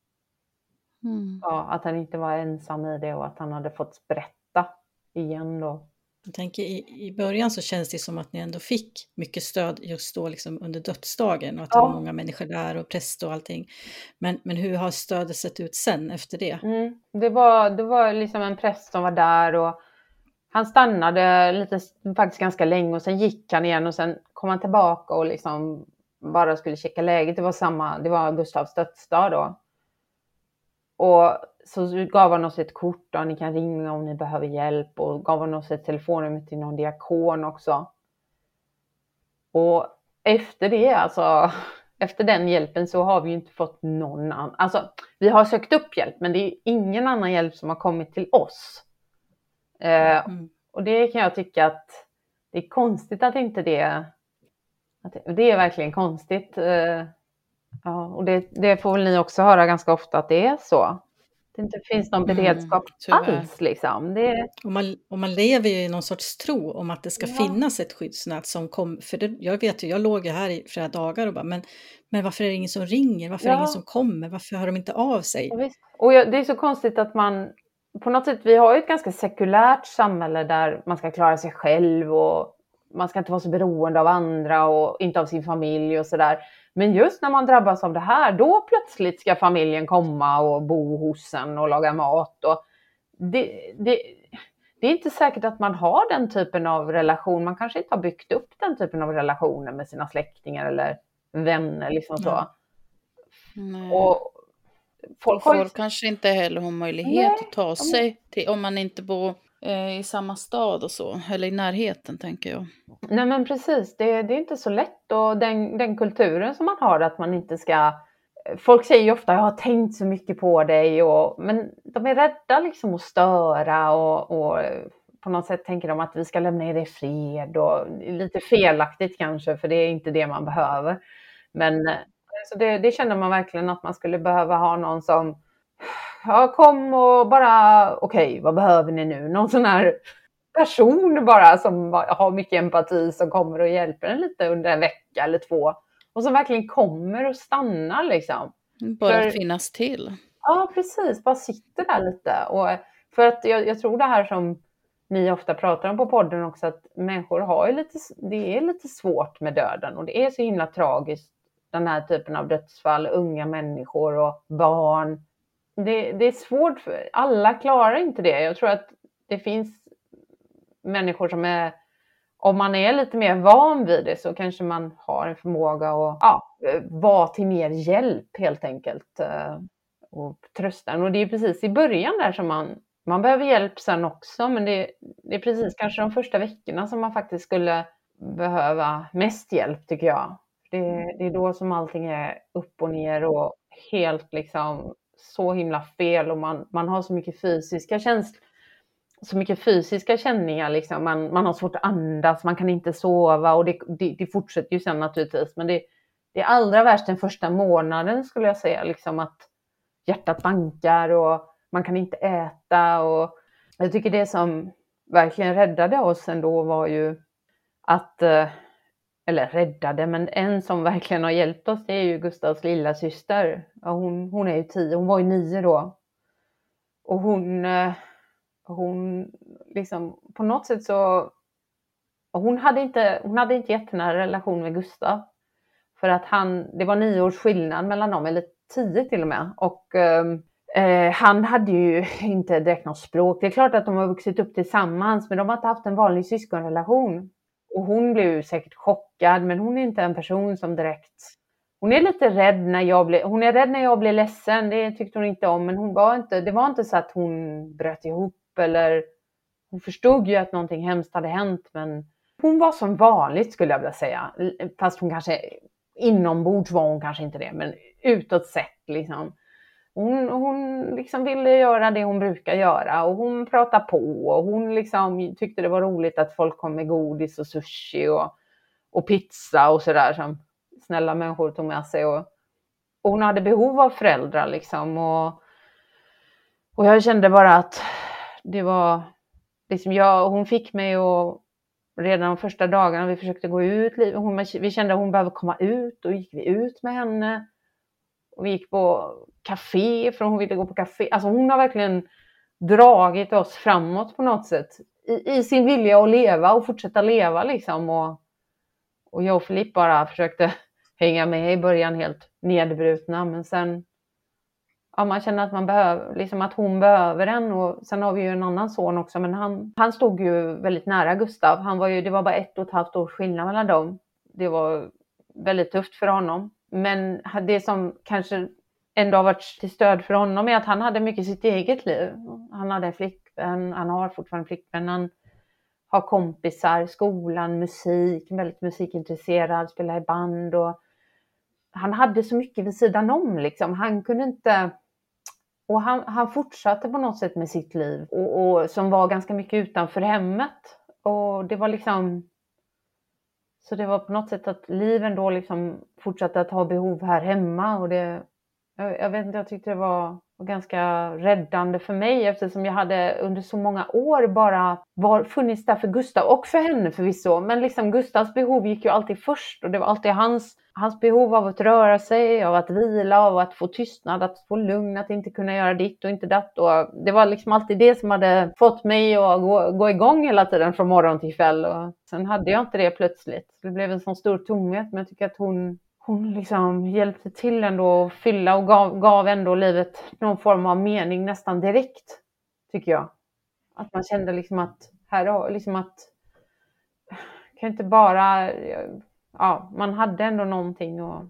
Mm. Ja, att han inte var ensam i det och att han hade fått berätta igen då. Jag tänker i, i början så känns det som att ni ändå fick mycket stöd just då liksom under dödsdagen och att ja. det var många människor där och präst och allting. Men, men hur har stödet sett ut sen efter det? Mm. Det, var, det var liksom en präst som var där och han stannade lite, faktiskt ganska länge och sen gick han igen och sen kom han tillbaka och liksom bara skulle checka läget. Det var samma, det var Gustavs dödsdag då. Och så gav han oss ett kort och ni kan ringa om ni behöver hjälp och gav han oss ett telefonnummer till någon diakon också. Och efter det, alltså *laughs* efter den hjälpen så har vi inte fått någon annan. Alltså, vi har sökt upp hjälp, men det är ingen annan hjälp som har kommit till oss. Eh, mm. Och det kan jag tycka att det är konstigt att inte det... Att det, är verkligen konstigt. Eh, Ja, och det, det, får väl ni också höra ganska ofta att det är så. Det inte finns någon mm, beredskap mm, alls. Liksom. Det... Och, man, och man lever ju i någon sorts tro om att det ska ja. finnas ett skyddsnät som kommer. För det, jag vet ju, jag låg ju här i flera dagar och bara, men, men varför är det ingen som ringer? Varför ja. är det ingen som kommer? Varför hör de inte av sig? Ja, och det är så konstigt att man, på något sätt, vi har ju ett ganska sekulärt samhälle där man ska klara sig själv och man ska inte vara så beroende av andra och inte av sin familj och sådär. Men just när man drabbas av det här, då plötsligt ska familjen komma och bo hos en och laga mat. Och det, det, det är inte säkert att man har den typen av relation. Man kanske inte har byggt upp den typen av relationer med sina släktingar eller vänner. Liksom så. Nej. Och folk, folk kanske inte heller har möjlighet Nej. att ta sig till, om man inte bor eh, i samma stad och så, eller i närheten tänker jag. Nej men precis, det, det är inte så lätt och den, den kulturen som man har att man inte ska Folk säger ju ofta jag har tänkt så mycket på dig, och, men de är rädda liksom att störa och, och på något sätt tänker de att vi ska lämna er i fred och lite felaktigt kanske, för det är inte det man behöver. Men alltså det, det kände man verkligen att man skulle behöva ha någon som ja, kom och bara, okej, okay, vad behöver ni nu? Någon sån här person bara som har mycket empati som kommer och hjälper en lite under en vecka eller två. Och som verkligen kommer och stannar liksom. Bara för, finnas till. Ja, precis. Bara sitter där lite. Och för att jag, jag, tror det här som ni ofta pratar om på podden också, att människor har ju lite, det är lite svårt med döden och det är så himla tragiskt, den här typen av dödsfall, unga människor och barn. Det, det är svårt, för, alla klarar inte det. Jag tror att det finns människor som är, om man är lite mer van vid det så kanske man har en förmåga att ja, vara till mer hjälp helt enkelt. Eh, och trösta Och det är precis i början där som man, man behöver hjälp sen också, men det, det är precis kanske de första veckorna som man faktiskt skulle behöva mest hjälp tycker jag. Det, det, är då som allting är upp och ner och helt liksom så himla fel och man, man har så mycket fysiska känslor så mycket fysiska känningar. Liksom. Man, man har svårt att andas, man kan inte sova och det, det, det fortsätter ju sen naturligtvis. Men det, det är allra värst den första månaden skulle jag säga, liksom att hjärtat bankar och man kan inte äta. Och jag tycker det som verkligen räddade oss ändå var ju att, eh, eller räddade, men en som verkligen har hjälpt oss det är ju Gustavs lilla syster. Hon, hon är ju tio, hon var ju nio då. Och hon eh, hon liksom på något sätt så hon hade inte, hon hade inte jättenära relation med Gustav. För att han, det var nio års skillnad mellan dem, eller tio till och med. Och ehm, eh, han hade ju inte direkt något språk. Det är klart att de har vuxit upp tillsammans, men de har inte haft en vanlig syskonrelation. Och hon blev säkert chockad, men hon är inte en person som direkt... Hon är lite rädd när jag blev, hon är rädd när jag blev ledsen, det tyckte hon inte om, men hon var inte, det var inte så att hon bröt ihop eller hon förstod ju att någonting hemskt hade hänt men hon var som vanligt skulle jag vilja säga. Fast hon kanske inombords var hon kanske inte det, men utåt sett liksom. Hon, hon liksom ville göra det hon brukar göra och hon pratade på och hon liksom tyckte det var roligt att folk kom med godis och sushi och, och pizza och sådär som snälla människor tog med sig. Och, och hon hade behov av föräldrar liksom. Och, och jag kände bara att det var liksom jag, hon fick mig att redan de första dagarna vi försökte gå ut, hon, vi kände att hon behöver komma ut och gick vi ut med henne. Och vi gick på café för hon ville gå på café. Alltså hon har verkligen dragit oss framåt på något sätt i, i sin vilja att leva och fortsätta leva liksom. Och, och jag och Filip bara försökte *laughs* hänga med i början helt nedbrutna men sen ja, man känner att, man behöver, liksom att hon behöver en. Och sen har vi ju en annan son också, men han, han stod ju väldigt nära Gustav. Han var ju, det var bara ett och ett halvt års skillnad mellan dem. Det var väldigt tufft för honom. Men det som kanske ändå har varit till stöd för honom är att han hade mycket sitt eget liv. Han hade flickvän, han har fortfarande flickvän, han har kompisar, skolan, musik, väldigt musikintresserad, spelar i band och han hade så mycket vid sidan om liksom. Han kunde inte och han, han fortsatte på något sätt med sitt liv och, och, som var ganska mycket utanför hemmet. Och det var liksom så det var på något sätt att liven då liksom fortsatte att ha behov här hemma och det, jag, jag vet inte, jag tyckte det var var ganska räddande för mig eftersom jag hade under så många år bara var, funnits där för Gustav och för henne förvisso. Men liksom Gustavs behov gick ju alltid först och det var alltid hans, hans behov av att röra sig, av att vila, av att få tystnad, att få lugn, att inte kunna göra ditt och inte datt. Och det var liksom alltid det som hade fått mig att gå, gå igång hela tiden från morgon till kväll. Och sen hade jag inte det plötsligt. Det blev en sån stor tomhet, men jag tycker att hon hon liksom hjälpte till ändå att fylla och gav, gav ändå livet någon form av mening nästan direkt, tycker jag. Att man kände liksom att här liksom att kan inte bara, ja, man hade ändå någonting att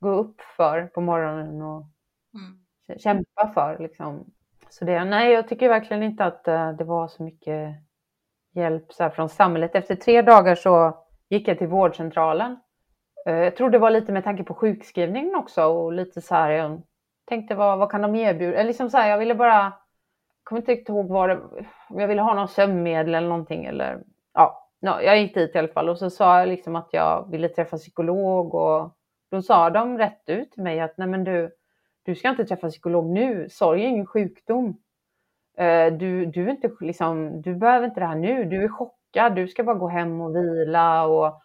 gå upp för på morgonen och mm. kämpa för liksom. Så det, nej, jag tycker verkligen inte att eh, det var så mycket hjälp så från samhället. Efter tre dagar så gick jag till vårdcentralen Eh, jag tror det var lite med tanke på sjukskrivningen också och lite så här, jag tänkte vad, vad kan de erbjuda? Eller liksom så här, jag ville bara kommer inte riktigt ihåg vad det, om jag ville ha någon sömnmedel eller någonting eller ja, jag gick dit i alla fall och så sa jag liksom att jag ville träffa psykolog och då sa de rätt ut till mig att nej men du, du ska inte träffa psykolog nu, sorg är ingen sjukdom. Eh, du, du, är inte, liksom, du behöver inte det här nu, du är chockad, du ska bara gå hem och vila och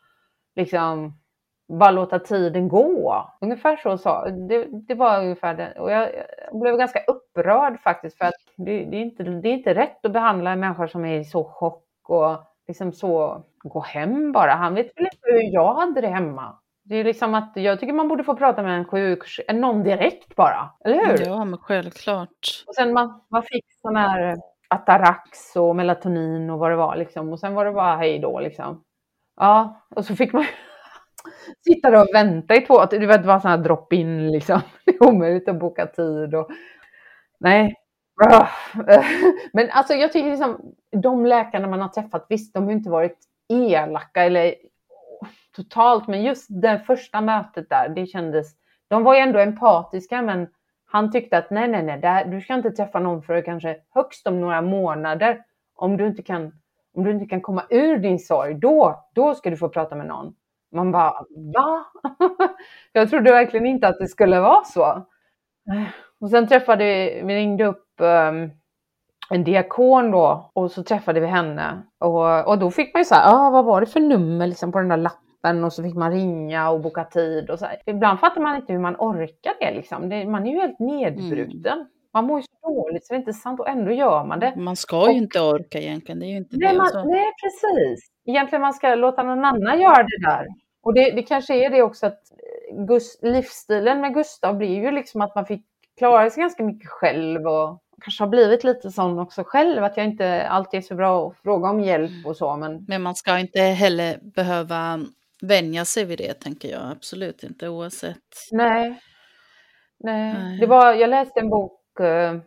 liksom bara låta tiden gå. Ungefär så sa det, det var ungefär det. Och jag, jag blev ganska upprörd faktiskt för att det, det, är inte, det är inte rätt att behandla en människa som är i så chock och liksom så gå hem bara. Han vet väl inte hur jag hade det hemma. Det är liksom att jag tycker man borde få prata med en sjuk, någon direkt bara, eller hur? Ja, men självklart. Och sen man, man fick sån här Atarax och melatonin och vad det var liksom. Och sen var det bara hej då liksom. Ja, och så fick man sitta där och vänta i två, du vet, det var sån här drop-in liksom. *laughs* Det är omöjligt att boka tid och nej. Ah. *laughs* Men alltså jag tycker liksom, de läkarna man har träffat, visst de har inte varit elaka eller totalt, men just det första mötet där, det kändes, de var ju ändå empatiska, men han tyckte att nej, nej, nej, här, du ska inte träffa någon för kanske högst om några månader. Om du inte kan, om du inte kan komma ur din sorg, då, då ska du få prata med någon. Man bara, va? *laughs* Jag trodde verkligen inte att det skulle vara så. Och sen träffade vi, vi ringde upp um, en diakon då och så träffade vi henne. Och, och då fick man ju så här, ah, vad var det för nummer liksom på den där lappen? Och så fick man ringa och boka tid och så här. Ibland fattar man inte hur man orkar det liksom. Det, man är ju helt nedbruten. Mm. Man mår ju så dåligt så det är inte sant och ändå gör man det. Man ska ju och, inte orka egentligen, det är ju inte nej, det. Man, nej, precis. Egentligen man ska låta någon annan göra det där. Och det, det kanske är det också att Gust, livsstilen med Gustav blir ju liksom att man fick klara sig ganska mycket själv och kanske har blivit lite sån också själv, att jag inte alltid är så bra att fråga om hjälp och så. Men, men man ska inte heller behöva vänja sig vid det, tänker jag. Absolut inte, oavsett. Nej. Nej. Nej. Det var, jag läste en bok uh,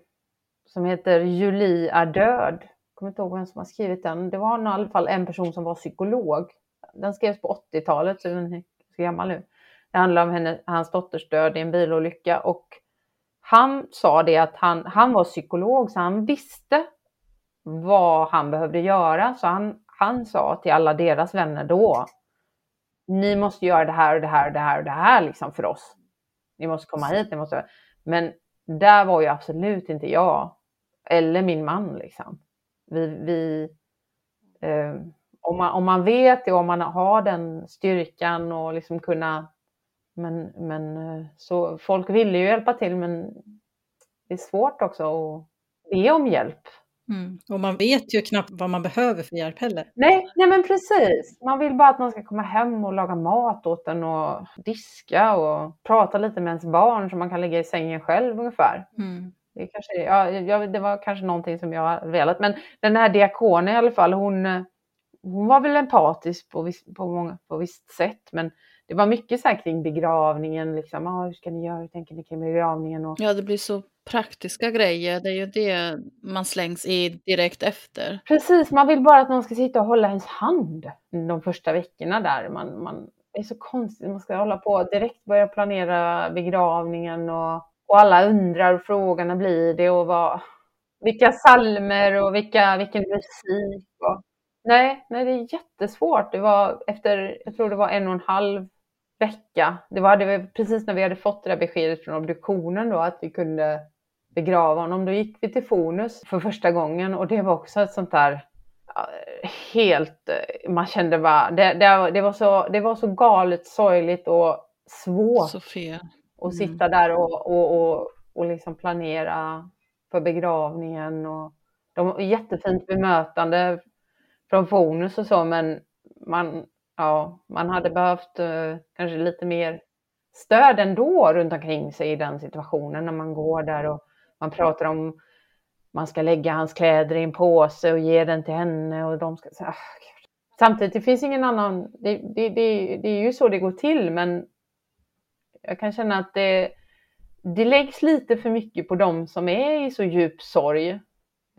som heter Julie är död. Jag kommer inte ihåg vem som har skrivit den. Det var i alla fall en person som var psykolog. Den skrevs på 80-talet, så den är så gammal nu. Det handlar om henne, hans dotters död i en bilolycka och han sa det att han, han var psykolog så han visste vad han behövde göra. Så han, han sa till alla deras vänner då, ni måste göra det här och det här och det här och det här liksom för oss. Ni måste komma hit, ni måste... Men där var ju absolut inte jag eller min man liksom. Vi, vi, eh, om, man, om man vet det och om man har den styrkan och liksom kunna men, men eh, så folk ville ju hjälpa till men det är svårt också att be om hjälp. Mm. Och man vet ju knappt vad man behöver för hjälp heller. Nej, nej men precis. Man vill bara att man ska komma hem och laga mat åt en och diska och prata lite med ens barn så man kan ligga i sängen själv ungefär. Mm. Det, kanske, ja, det var kanske någonting som jag velat. Men den här diakonen i alla fall, hon, hon var väl empatisk på, viss, på, många, på visst sätt. Men det var mycket så här kring begravningen, liksom, ah, hur ska ni göra, hur tänker ni kring begravningen? Och... Ja, det blir så praktiska grejer, det är ju det man slängs i direkt efter. Precis, man vill bara att någon ska sitta och hålla ens hand de första veckorna där. Man, man, det är så konstigt, man ska hålla på direkt börja planera begravningen och, och alla undrar och frågorna när blir det och vad, vilka salmer och vilka, vilken musik. Och... Nej, nej, det är jättesvårt. Det var efter, jag tror det var en och en halv vecka. Det var det precis när vi hade fått det där beskedet från obduktionen då att vi kunde begrava honom. Då gick vi till Fonus för första gången och det var också ett sånt där helt, man kände bara, det, det, det, var, så, det var så galet sorgligt och svårt Sofia. Mm. sitta där och, och, och, och liksom planera för begravningen. Och de jättefint bemötande från Fonus och så, men man, ja, man hade behövt eh, kanske lite mer stöd ändå runt omkring sig i den situationen när man går där och man pratar om man ska lägga hans kläder i en påse och ge den till henne och de ska... Ah, Samtidigt, det finns ingen annan... Det, det, det, det, är ju så det går till, men jag kan känna att det, det läggs lite för mycket på dem som är i så djup sorg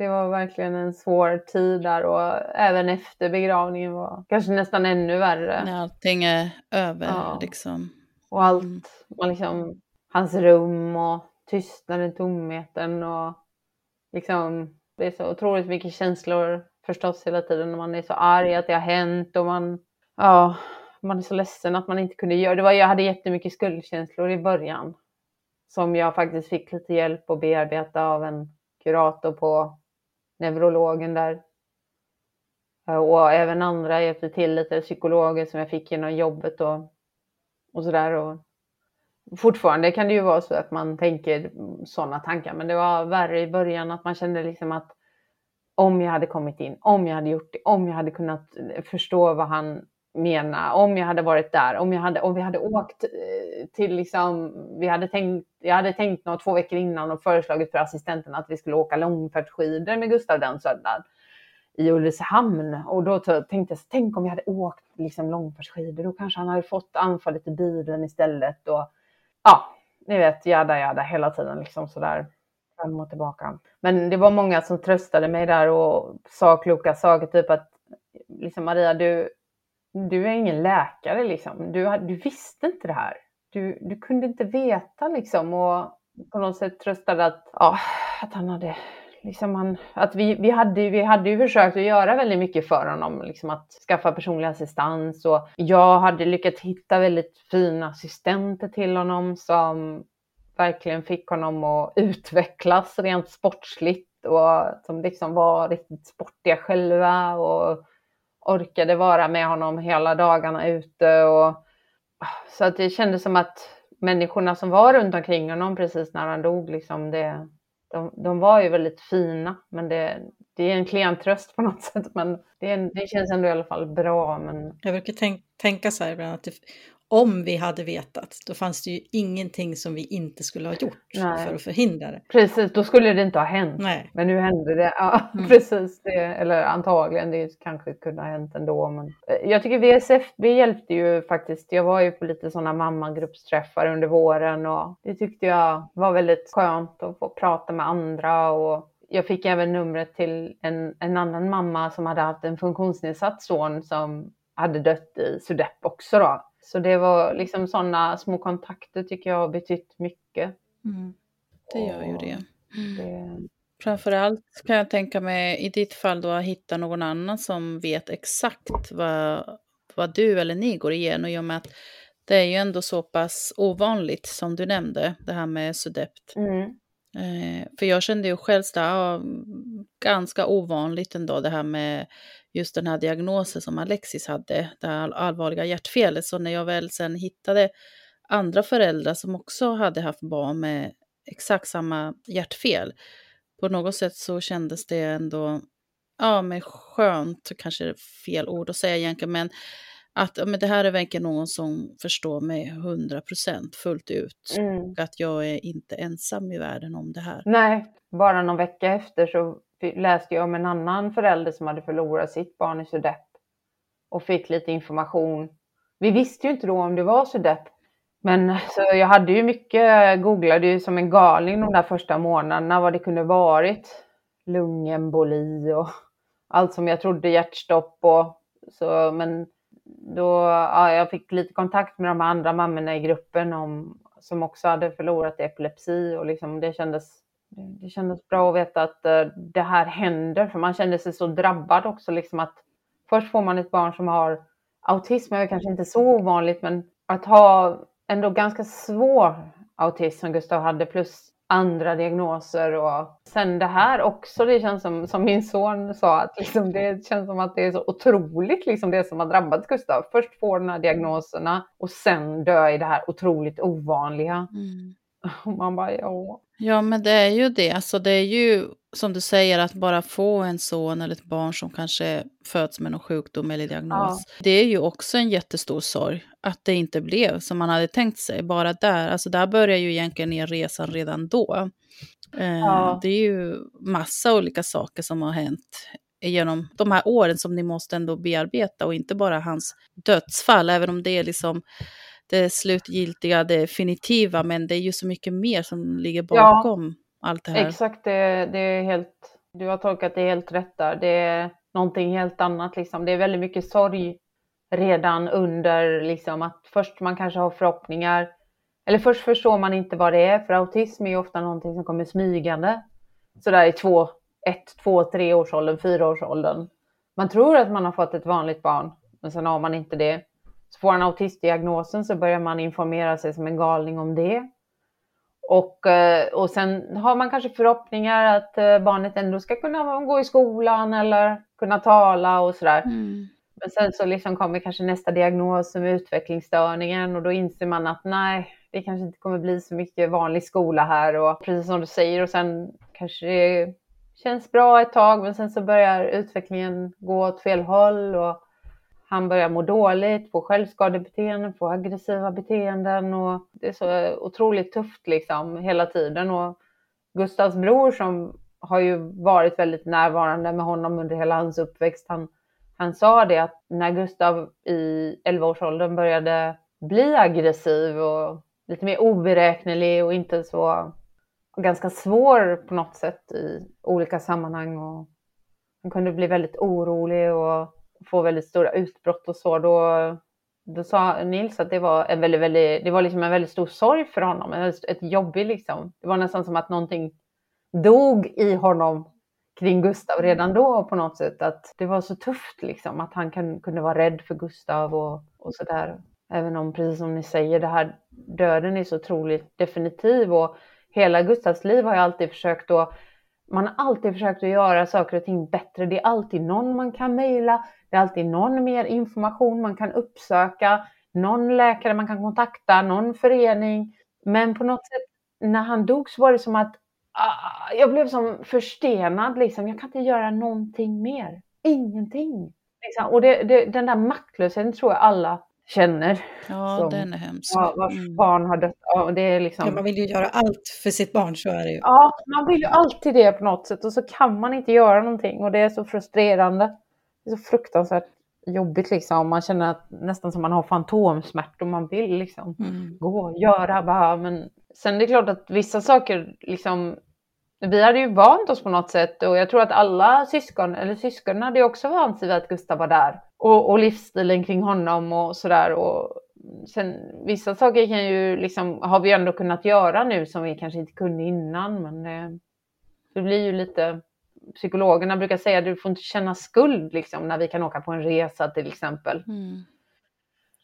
det var verkligen en svår tid där och även efter begravningen var kanske nästan ännu värre. När allting är över ja. liksom. Och allt, mm. man liksom, hans rum och tystnaden, tomheten och liksom Det är så otroligt mycket känslor förstås hela tiden när man är så arg att det har hänt och man, ja, man är så ledsen att man inte kunde göra det. Var, jag hade jättemycket skuldkänslor i början som jag faktiskt fick lite hjälp att bearbeta av en kurator på neurologen där. Eh, och även andra hjälpte till lite, psykologer som jag fick genom jobbet och, och sådär. Fortfarande kan det ju vara så att man tänker sådana tankar, men det var värre i början att man kände liksom att om jag hade kommit in, om jag hade gjort det, om jag hade kunnat förstå vad han mena om jag hade varit där, om, jag hade, om vi hade åkt eh, till liksom, vi hade tänkt, jag hade tänkt något två veckor innan och föreslagit för assistenten att vi skulle åka långfärdsskidor med Gustav den söndagen i Ulricehamn och då tänkte jag, tänk om jag hade åkt liksom långfärdsskidor, då kanske han hade fått anfallet i bilen istället och ja, ni vet, jada jada hela tiden liksom sådär fram och tillbaka. Men det var många som tröstade mig där och sa kloka saker, typ att liksom Maria, du, du är ingen läkare liksom. Du, du visste inte det här. Du, du kunde inte veta liksom och på något sätt tröstade att, ja, att han hade liksom han, att vi, vi, hade, vi hade ju försökt att göra väldigt mycket för honom, liksom att skaffa personlig assistans och jag hade lyckats hitta väldigt fina assistenter till honom som verkligen fick honom att utvecklas rent sportsligt och som liksom var riktigt sportiga själva och orkade vara med honom hela dagarna ute och så att det kändes som att människorna som var runt omkring honom precis när han dog, liksom det, de, de var ju väldigt fina, men det, det är en klen tröst på något *laughs* sätt. Men det, det, känns ändå i alla fall bra. Men... Jag brukar tänk, tänka så här ibland att det, om vi hade vetat, då fanns det ju ingenting som vi inte skulle ha gjort Nej. för att förhindra det. Precis, då skulle det inte ha hänt. Nej. Men nu hände det. Ja, *laughs* mm. precis. Det, eller antagligen, det kanske kunde ha hänt ändå. Men eh, jag tycker VSFB hjälpte ju faktiskt. Jag var ju på lite sådana mammagruppsträffar under våren och det tyckte jag var väldigt skönt att få prata med andra och jag fick även numret till en, en annan mamma som hade haft en funktionsnedsatt son som hade dött i Sudep också då. Så det var liksom sådana små kontakter tycker jag har betytt mycket. Mm. Det gör ju det. det. Framförallt kan jag tänka mig i ditt fall då att hitta någon annan som vet exakt vad, vad du eller ni går igenom i och med att det är ju ändå så pass ovanligt som du nämnde, det här med sudept. Mm. Eh, för jag kände ju själv att ja, ganska ovanligt ändå det här med just den här diagnosen som Alexis hade, det här allvarliga hjärtfelet. Så när jag väl sen hittade andra föräldrar som också hade haft barn med exakt samma hjärtfel, på något sätt så kändes det ändå, ja men skönt, kanske fel ord att säga egentligen, men att men det här är verkligen någon som förstår mig 100% fullt ut. Mm. Och att jag är inte ensam i världen om det här. Nej, bara någon vecka efter så läste jag om en annan förälder som hade förlorat sitt barn i SUDEP och fick lite information. Vi visste ju inte då om det var SUDEP, men *laughs* så jag hade ju mycket, googlade ju som en galning de där första månaderna vad det kunde varit. Lungemboli och *laughs* allt som jag trodde hjärtstopp och så, men då, ja, jag fick lite kontakt med de andra mammorna i gruppen om, som också hade förlorat epilepsi och liksom det kändes det kändes bra att veta att eh, det här händer, för man kände sig så drabbad också. Liksom att först får man ett barn som har autism, är kanske inte så ovanligt, men att ha ändå ganska svår autism som Gustav hade, plus andra diagnoser och sen det här också. Det känns som, som min son sa, att liksom det känns som att det är så otroligt liksom det som har drabbat Gustav. Först får de här diagnoserna och sen dö i det här otroligt ovanliga. Mm. *laughs* Och man bara, ja. Ja, men det är ju det. Alltså det är ju som du säger att bara få en son eller ett barn som kanske föds med någon sjukdom eller diagnos. Ja. Det är ju också en jättestor sorg att det inte blev som man hade tänkt sig. Bara där, alltså där börjar ju egentligen er resan redan då. Eh, ja. Det är ju massa olika saker som har hänt genom de här åren som ni måste ändå bearbeta och inte bara hans dödsfall, även om det är liksom det slutgiltiga, det definitiva, men det är ju så mycket mer som ligger bakom ja, allt det här. Exakt, det, det, är helt, du har tolkat det helt rätt där. Det är någonting helt annat liksom. Det är väldigt mycket sorg redan under liksom att först man kanske har förhoppningar, eller först förstår man inte vad det är, för autism är ju ofta någonting som kommer smygande sådär i två, ett, två, tre års åldern, fyra års åldern. Man tror att man har fått ett vanligt barn, men sen har man inte det. Så får han autistdiagnosen så börjar man informera sig som en galning om det. Och, eh, och sen har man kanske förhoppningar att eh, barnet ändå ska kunna gå i skolan eller kunna tala och sådär. Mm. Men sen så liksom kommer kanske nästa diagnos med utvecklingsstörningen och då inser man att nej, det kanske inte kommer bli så mycket vanlig skola här och precis som du säger och sen kanske det känns bra ett tag men sen så börjar utvecklingen gå åt fel håll och han börjar må dåligt, få självskadebeteenden, få aggressiva beteenden och det är så otroligt tufft liksom hela tiden. Och Gustavs bror som har ju varit väldigt närvarande med honom under hela hans uppväxt, han, han sa det att när Gustav i 11-årsåldern började bli aggressiv och lite mer oberäknelig och inte så och ganska svår på något sätt i olika sammanhang och han kunde bli väldigt orolig och få väldigt stora utbrott och så, då, då sa Nils att det var en väldigt, väldigt, det var liksom en väldigt stor sorg för honom, ett jobbigt liksom. Det var nästan som att någonting dog i honom kring Gustav redan då på något sätt. Att det var så tufft liksom, att han kan, kunde vara rädd för Gustav och, och sådär. Även om, precis som ni säger, det här döden är så otroligt definitiv och hela Gustavs liv har jag alltid försökt att man har alltid försökt att göra saker och ting bättre. Det är alltid någon man kan mejla, det är alltid någon mer information man kan uppsöka, någon läkare man kan kontakta, någon förening. Men på något sätt när han dog så var det som att ah, jag blev som förstenad. Liksom. Jag kan inte göra någonting mer. Ingenting. Liksom. Och det, det, den där maktlösheten tror jag alla känner. Ja, som, den är hemsk. Ja, vars mm. barn har dött. Ja, det är liksom... ja, man vill ju göra allt för sitt barn, så är det ju. Ja, man vill ju alltid det på något sätt och så kan man inte göra någonting och det är så frustrerande. Det är så fruktansvärt jobbigt liksom. Man känner att, nästan som man har fantomsmärtor. Man vill liksom mm. gå, göra, bara. Men sen är det klart att vissa saker liksom vi hade ju vant oss på något sätt och jag tror att alla syskon, eller syskonen hade också vant sig vid att Gustav var där. Och, och livsstilen kring honom och sådär. Och sen vissa saker kan ju liksom, har vi ändå kunnat göra nu som vi kanske inte kunde innan. Men det, det blir ju lite, psykologerna brukar säga att du får inte känna skuld liksom när vi kan åka på en resa till exempel. Mm.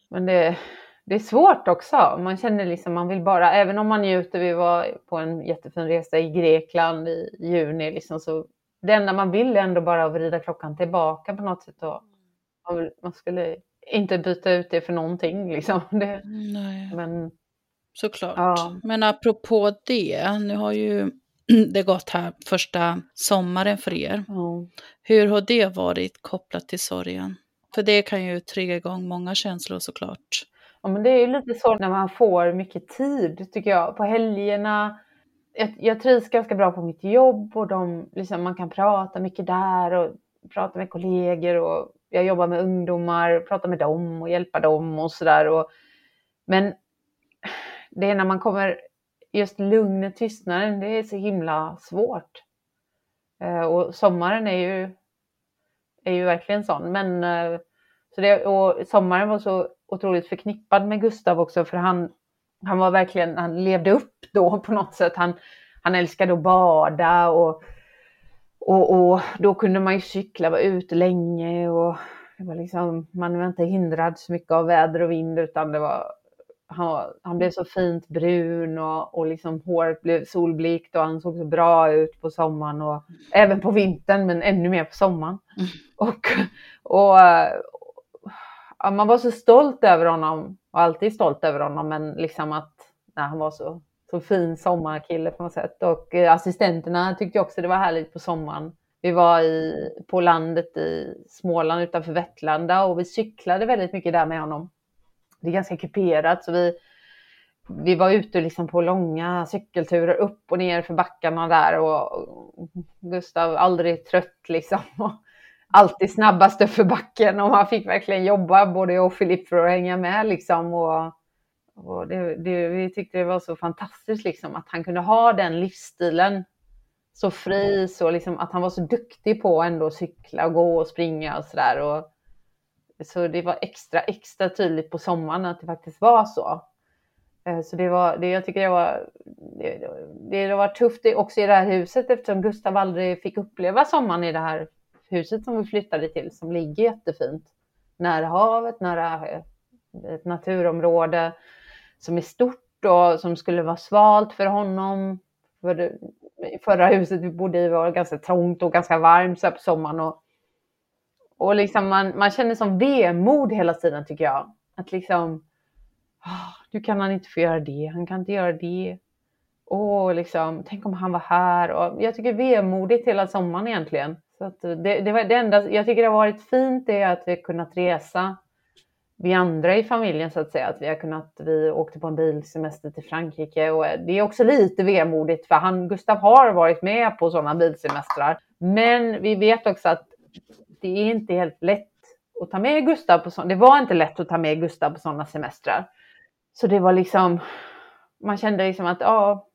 Men det, det är svårt också. Man känner liksom, man vill bara, även om man njuter, vi var på en jättefin resa i Grekland i juni, liksom, så det enda man vill är ändå bara vrida klockan tillbaka på något sätt. Och man, skulle inte byta ut det för någonting liksom. *laughs* Det, Nej. Men, Såklart. Ja. Men apropå det, nu har ju *clears throat* det gått här första sommaren för er. Mm. Hur har det varit kopplat till sorgen? För det kan ju trigga igång många känslor såklart. Ja, men det är ju lite så när man får mycket tid tycker jag. På helgerna, jag, jag trivs ganska bra på mitt jobb och de, liksom, man kan prata mycket där och prata med kollegor och jag jobbar med ungdomar, prata med dem och hjälpa dem och sådär. Men det är när man kommer, just lugnet, tystnaden, det är så himla svårt. Eh, och sommaren är ju, är ju verkligen sån. Men, eh, så det, och sommaren var så otroligt förknippad med Gustav också för han, han var verkligen, han levde upp då på något sätt. Han, han älskade att bada och, och, och då kunde man ju cykla, vara ute länge och det var liksom, man var inte hindrad så mycket av väder och vind utan det var han, han blev så fint brun och, och liksom håret blev solblikt och han såg så bra ut på sommaren och även på vintern men ännu mer på sommaren. Mm. Och, och, ja, man var så stolt över honom och alltid stolt över honom men liksom att nej, han var så, så fin sommarkille på något sätt. Och eh, assistenterna tyckte också det var härligt på sommaren. Vi var i, på landet i Småland utanför Vettlanda och vi cyklade väldigt mycket där med honom. Det är ganska kuperat så vi, vi var ute liksom på långa cykelturer upp och ner för backarna där och Gustav aldrig trött liksom. *laughs* Och alltid snabbast upp för backen och man fick verkligen jobba både jag och Filip för att hänga med liksom. Och, och det, det, vi tyckte det var så fantastiskt liksom att han kunde ha den livsstilen så fri, så liksom att han var så duktig på ändå att cykla och gå och springa och sådär. Så det var extra, extra tydligt på sommaren att det faktiskt var så. Eh, så det var, det, jag tycker det var, det, det var tufft också i det här huset eftersom Gustav aldrig fick uppleva sommaren i det här huset som vi flyttade till som ligger jättefint. Nära havet, nära eh, ett naturområde som är stort och som skulle vara svalt för honom. För det, förra huset vi bodde i var ganska trångt och ganska varmt så på sommaren. Och, och liksom man, man känner som vemod hela tiden tycker jag. Att liksom, oh, nu kan han inte få göra det, han kan inte göra det. Åh, liksom, tänk om han var här. Och jag tycker vemodigt hela sommaren egentligen. Så att det, det, var det enda jag tycker det har varit fint är att vi har kunnat resa. Vi andra i familjen så att säga, att vi har kunnat, vi åkte på en bilsemester till Frankrike och det är också lite vemodigt för han, Gustav har varit med på sådana bilsemestrar. Men vi vet också att det är inte helt lätt att ta med Gustav på sådana, det var inte lätt att ta med Gustav på sådana semestrar. Så det var liksom, man kände liksom att ja,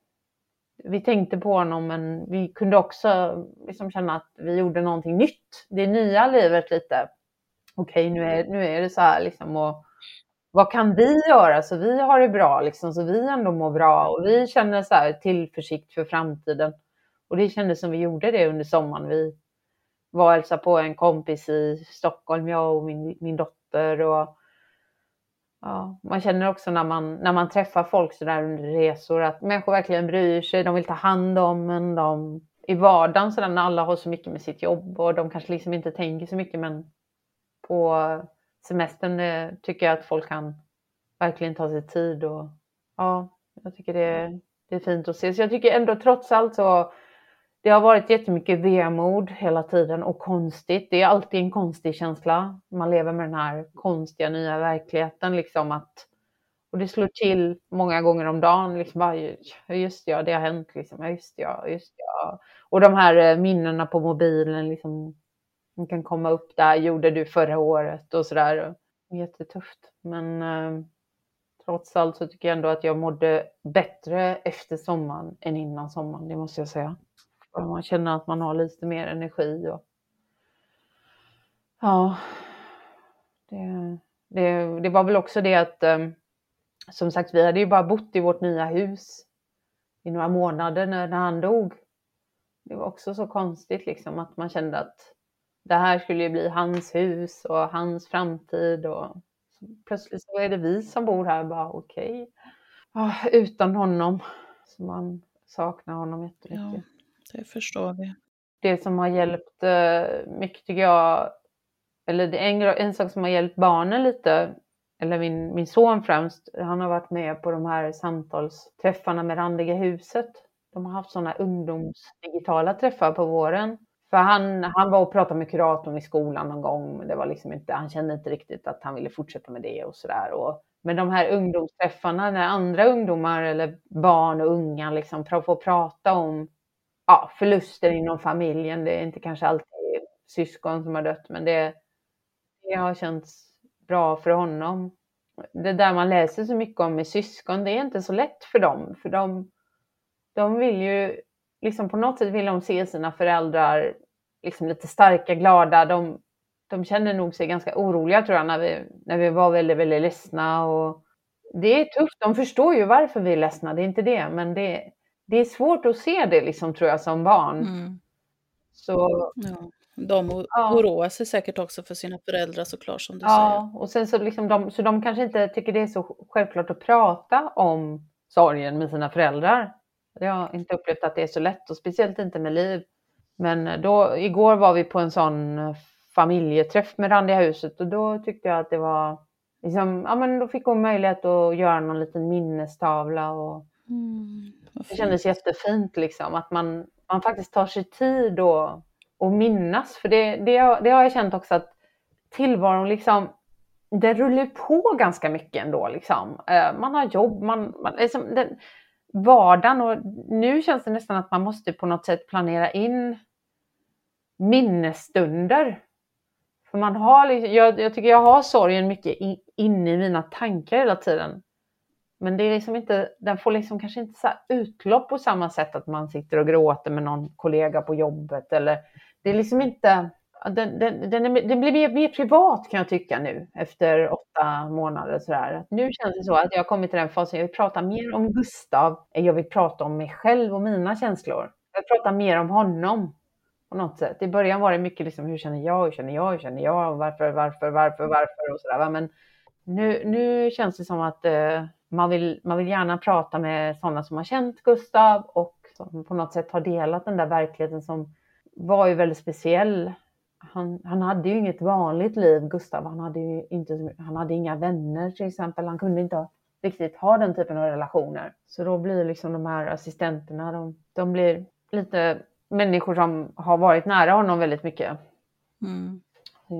vi tänkte på honom men vi kunde också liksom känna att vi gjorde någonting nytt. Det nya livet lite. Okej, nu är, nu är det så här liksom och vad kan vi göra så vi har det bra liksom, så vi ändå mår bra och vi känner så här tillförsikt för framtiden. Och det kändes som vi gjorde det under sommaren. Vi var och på en kompis i Stockholm, jag och min, min dotter och Ja, man känner också när man, när man träffar folk sådär under resor att människor verkligen bryr sig, de vill ta hand om en. De, I vardagen sådär när alla har så mycket med sitt jobb och de kanske liksom inte tänker så mycket men på semestern eh, tycker jag att folk kan verkligen ta sig tid och ja, jag tycker det, det är fint att se. Så jag tycker ändå trots allt så det har varit jättemycket vemod hela tiden och konstigt. Det är alltid en konstig känsla. Man lever med den här konstiga nya verkligheten liksom att och det slår till många gånger om dagen. Liksom bara, just ja, det har hänt. Liksom. Just ja, just ja. Och de här eh, minnena på mobilen, liksom, de kan komma upp där. Gjorde du förra året och så där. Jättetufft. Men eh, trots allt så tycker jag ändå att jag mådde bättre efter sommaren än innan sommaren. Det måste jag säga. Man känner att man har lite mer energi. Och... Ja, det, det, det var väl också det att ehm, som sagt, vi hade ju bara bott i vårt nya hus i några månader när, när han dog. Det var också så konstigt liksom att man kände att det här skulle ju bli hans hus och hans framtid och plötsligt så är det vi som bor här bara okej. Okay. utan honom. Så man saknar honom jättemycket. Ja. Det förstår vi. Det som har hjälpt eh, mycket tycker jag, eller det är en, en sak som har hjälpt barnen lite, eller min, min son främst, han har varit med på de här samtalsträffarna med Randiga huset. De har haft sådana ungdomsdigitala träffar på våren. För han, han var och pratade med kuratorn i skolan någon gång, men det var liksom inte, han kände inte riktigt att han ville fortsätta med det och sådär. Men de här ungdomsträffarna när andra ungdomar eller barn och unga liksom får prata om ja, förluster inom familjen. Det är inte kanske alltid syskon som har dött, men det, det har känts bra för honom. Det där man läser så mycket om med syskon, det är inte så lätt för dem, för de, de vill ju, liksom på något sätt vill de se sina föräldrar liksom lite starka, glada. De, de känner nog sig ganska oroliga tror jag när vi, när vi var väldigt, väldigt ledsna. Och det är tufft, de förstår ju varför vi är ledsna, det är inte det, men det, det är svårt att se det liksom, tror jag som barn. Mm. Så, ja. De ja. oroar sig säkert också för sina föräldrar såklart som du ja, säger. Och sen så, liksom de, så de kanske inte tycker det är så självklart att prata om sorgen med sina föräldrar. Jag har inte upplevt att det är så lätt och speciellt inte med Liv. Men då, igår var vi på en sån familjeträff med Randiga huset och då tyckte jag att det var liksom, ja men då fick hon möjlighet att göra någon liten minnestavla och mm. Det kändes jättefint liksom att man, man faktiskt tar sig tid och, och minnas. För det, det, det har jag känt också att tillvaron liksom, det rullar på ganska mycket ändå. Liksom. Eh, man har jobb, man, man liksom, den, vardagen och nu känns det nästan att man måste på något sätt planera in minnesstunder. För man har, liksom, jag, jag tycker jag har sorgen mycket in, inne i mina tankar hela tiden. Men det är liksom inte, den får liksom kanske inte så utlopp på samma sätt att man sitter och gråter med någon kollega på jobbet eller det är liksom inte, den, den, den, är, den blir mer, mer, privat kan jag tycka nu efter åtta månader. Sådär. Nu känns det så att jag har kommit till den fasen, jag vill prata mer om Gustav än jag vill prata om mig själv och mina känslor. Jag vill prata mer om honom på något sätt. I början var det mycket liksom, hur känner jag, hur känner jag, hur känner jag, varför, varför, varför, varför och sådär. Men nu, nu känns det som att eh, man, vill, man vill gärna prata med sådana som har känt Gustav och som på något sätt har delat den där verkligheten som var ju väldigt speciell. Han, han hade ju inget vanligt liv, Gustav. Han hade ju inte, han hade inga vänner till exempel. Han kunde inte riktigt ha den typen av relationer. Så då blir liksom de här assistenterna, de, de blir lite människor som har varit nära honom väldigt mycket. Mm.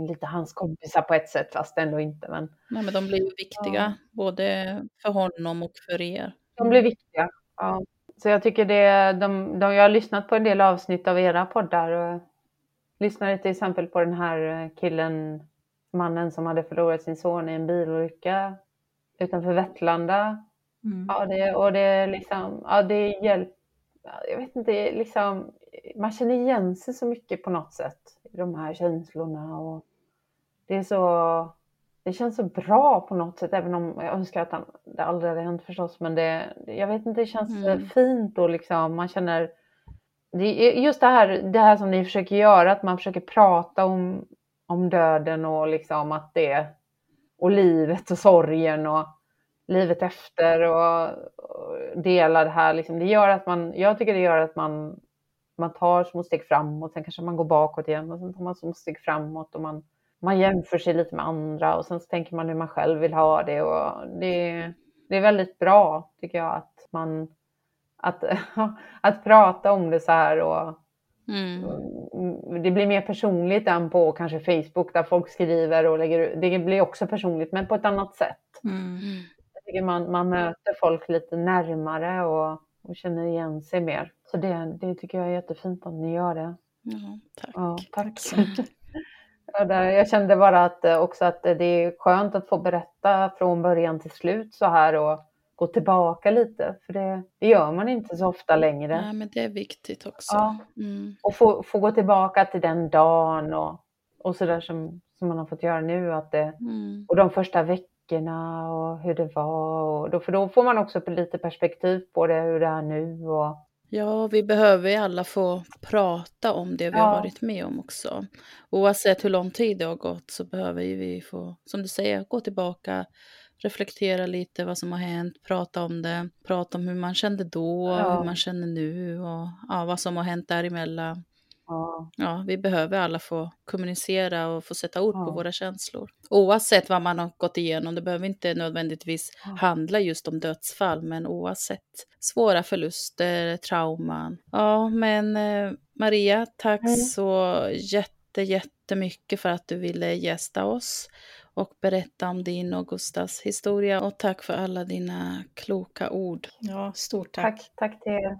Lite hans kompisar på ett sätt, fast ändå inte. Men, Nej, men de blir ju viktiga, ja. både för honom och för er. De blir viktiga, ja. Så jag tycker det, de, de, jag har lyssnat på en del avsnitt av era poddar och lyssnade till exempel på den här killen, mannen som hade förlorat sin son i en bilolycka utanför Vettlanda. Mm. Ja, det, och det liksom, ja det hjälper, jag vet inte, liksom, man känner igen sig så mycket på något sätt de här känslorna och det är så det känns så bra på något sätt, även om jag önskar att det aldrig hade hänt förstås. Men det, jag vet inte, det känns mm. fint och liksom man känner det just det här, det här som ni försöker göra, att man försöker prata om, om döden och liksom att det och livet och sorgen och livet efter och, och dela det här. Liksom, det gör att man, jag tycker det gör att man, man tar små steg framåt, sen kanske man går bakåt igen och sen tar man små steg framåt och man man jämför sig lite med andra och sen så tänker man hur man själv vill ha det och det, det är väldigt bra tycker jag att man att, *laughs* att prata om det så här och mm. det blir mer personligt än på kanske Facebook där folk skriver och lägger det blir också personligt men på ett annat sätt. Mm. Jag tycker man, man möter folk lite närmare och, och känner igen sig mer. Så det, det tycker jag är jättefint att ni gör det. Ja, tack. Ja, tack. *laughs* jag kände bara att eh, också att det är skönt att få berätta från början till slut så här och gå tillbaka lite, för det, det gör man inte så ofta längre. Nej, men det är viktigt också. Ja. Mm. Och få, få gå tillbaka till den dagen och, och så där som, som man har fått göra nu. Att det, mm. Och de första veckorna och hur det var. Och då, för då får man också lite perspektiv på det, hur det är nu. Och, Ja, vi behöver ju alla få prata om det vi ja. har varit med om också. Oavsett hur lång tid det har gått så behöver vi få, som du säger, gå tillbaka, reflektera lite vad som har hänt, prata om det, prata om hur man kände då, ja. hur man känner nu och ja, vad som har hänt däremellan. Ja. ja, vi behöver alla få kommunicera och få sätta ord ja. på våra känslor. Oavsett vad man har gått igenom, det behöver inte nödvändigtvis ja. handla just om dödsfall, men oavsett svåra förluster, trauman. Ja, men eh, Maria, tack mm. så jätte, jättemycket för att du ville gästa oss och berätta om din och Gustavs historia. Och tack för alla dina kloka ord. Ja, stort tack. Tack, tack till er.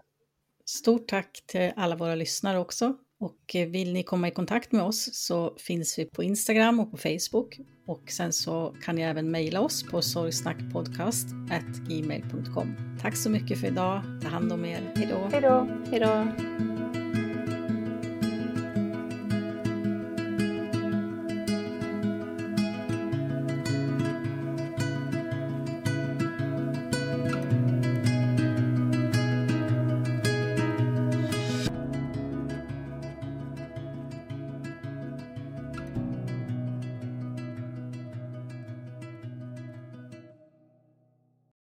Stort tack till alla våra lyssnare också. Och vill ni komma i kontakt med oss så finns vi på Instagram och på Facebook. Och sen så kan ni även mejla oss på sorgsnackpodcast.gmail.com. Tack så mycket för idag. Ta hand om er. Hej då. Hej då.